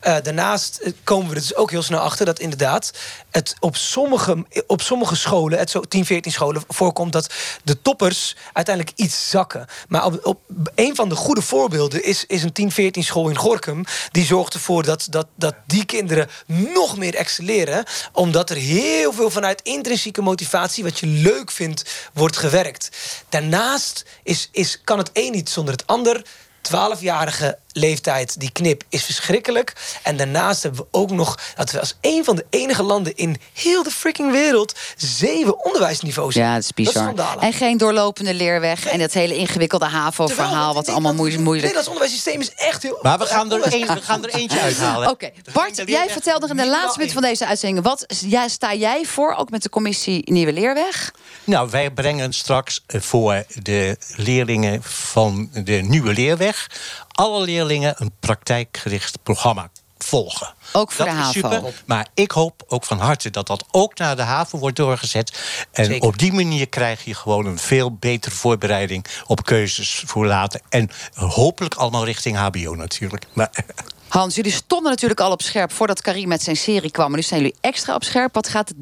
Eh, daarnaast eh, komen we er dus ook heel snel achter dat inderdaad... het op sommige, op sommige scholen, het zo 10, 14 scholen... voorkomt dat de toppers uiteindelijk iets zakken. Maar op, op een van de goede voorbeelden is, is een 10, 14 school in Gorkum. Die zorgt ervoor dat, dat, dat die kinderen nog meer excelleren. Omdat er heel veel vanuit intrinsieke motivatie, wat je leuk vindt, wordt gewerkt. Daarnaast is, is, kan het een niet zonder het ander. 12-jarige leeftijd, die knip, is verschrikkelijk. En daarnaast hebben we ook nog dat we als een van de enige landen in heel de freaking wereld zeven onderwijsniveaus Ja, hebben. dat is bizar. en geen doorlopende leerweg. En dat hele ingewikkelde HAVO-verhaal, wat allemaal moe- Het moeilijk Nederlands onderwijssysteem is echt heel... Maar we gaan er, een, we gaan er eentje uithalen. Oké, Bart, jij vertelt nog in de laatste minuut van deze uitzending... wat ja, sta jij voor, ook met de commissie Nieuwe Leerweg? Nou, wij brengen straks eh, voor de leerlingen van de nieuwe leerweg... alle leerlingen een praktijkgericht programma volgen. Ook voor dat de super, maar ik hoop ook van harte dat dat ook naar de haven wordt doorgezet. En op die manier krijg je gewoon een veel betere voorbereiding op keuzes voor later. En hopelijk allemaal richting HBO natuurlijk. Maar, Hans, jullie stonden natuurlijk al op scherp voordat Karim met zijn serie kwam. Maar nu zijn jullie extra op scherp. Wat gaat 30%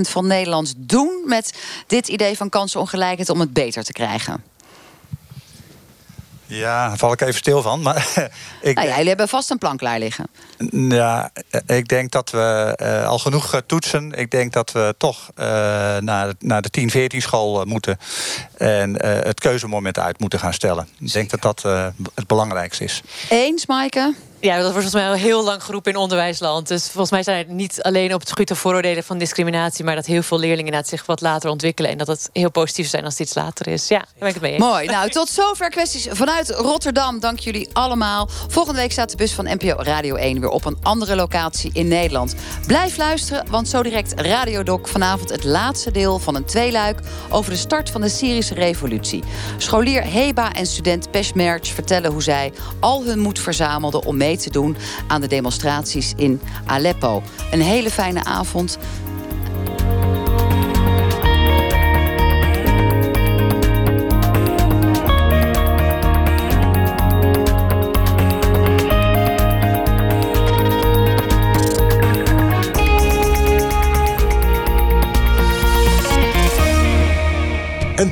van Nederlands doen met dit idee van kansenongelijkheid om het beter te krijgen? Ja, daar val ik even stil van. Maar ik, Nou ja, jullie hebben vast een plan klaar liggen. Ja, ik denk dat we eh, al genoeg eh, toetsen. Ik denk dat we toch eh, naar, naar de 10-14 school moeten. En eh, het keuzemoment uit moeten gaan stellen. Ik denk dat dat het belangrijkste is. Eens, Maaike? Ja, dat wordt volgens mij al heel lang geroepen in onderwijsland. Dus volgens mij zijn het niet alleen op het gebied vooroordelen van discriminatie, maar dat heel veel leerlingen inderdaad zich wat later ontwikkelen en dat het heel positief zijn als het iets later is. Ja, daar ben ik het mee. Mooi. Nou, tot zover kwesties vanuit Rotterdam. Dank jullie allemaal. Volgende week staat de bus van NPO Radio 1 weer op een andere locatie in Nederland. Blijf luisteren, want zo direct Radiodoc. Vanavond het laatste deel van een tweeluik over de start van de Syrische revolutie. Scholier Heba en student Peshmerge vertellen hoe zij al hun moed verzamelden om mee te doen aan de demonstraties in Aleppo. Een hele fijne avond.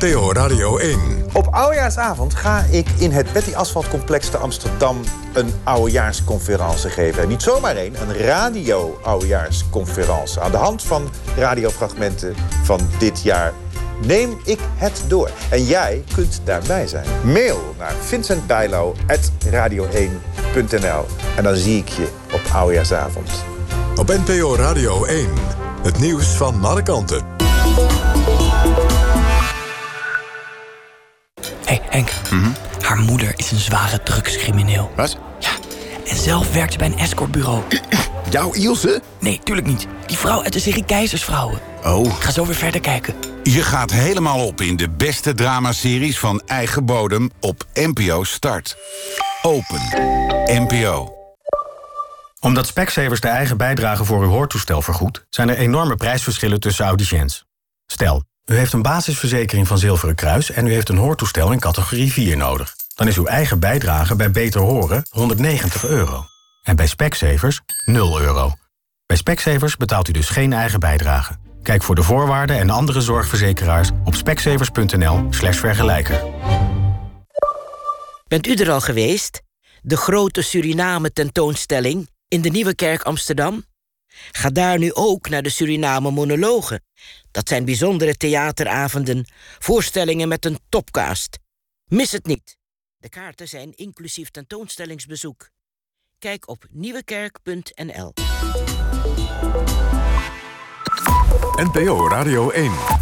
NPO Radio 1. Op oudejaarsavond ga ik in het Betty Asphalt Complex te Amsterdam een oudejaarsconferentie geven. Niet zomaar één, een radio-oudejaarsconferentie. Aan de hand van radiofragmenten van dit jaar neem ik het door. En jij kunt daarbij zijn. Mail naar vincentbijlo.radio1.nl En dan zie ik je op oudejaarsavond. Op NPO Radio 1. Het nieuws van alle kanten. Henk. Haar moeder is een zware drugscrimineel. Wat? Ja, en zelf werkt ze bij een escortbureau. Jouw Ilse? Nee, tuurlijk niet. Die vrouw uit de serie Keizersvrouwen. Oh. Ik ga zo weer verder kijken. Je gaat helemaal op in de beste dramaseries van eigen bodem op NPO Start. Open. NPO. Omdat Specsavers de eigen bijdrage voor uw hoortoestel vergoedt... zijn er enorme prijsverschillen tussen audiciëns. Stel, u heeft een basisverzekering van Zilveren Kruis... en u heeft een hoortoestel in categorie 4 nodig. Dan is uw eigen bijdrage bij Beter Horen 190 euro. En bij Specsavers 0 euro. Bij Specsavers betaalt u dus geen eigen bijdrage. Kijk voor de voorwaarden en andere zorgverzekeraars op specsavers.nl slash vergelijker. Bent u er al geweest? De grote Suriname tentoonstelling in de Nieuwe Kerk Amsterdam? Ga daar nu ook naar de Suriname Monologen. Dat zijn bijzondere theateravonden, voorstellingen met een topcast. Mis het niet. De kaarten zijn inclusief tentoonstellingsbezoek. Kijk op nieuwekerk.nl. NPO Radio 1.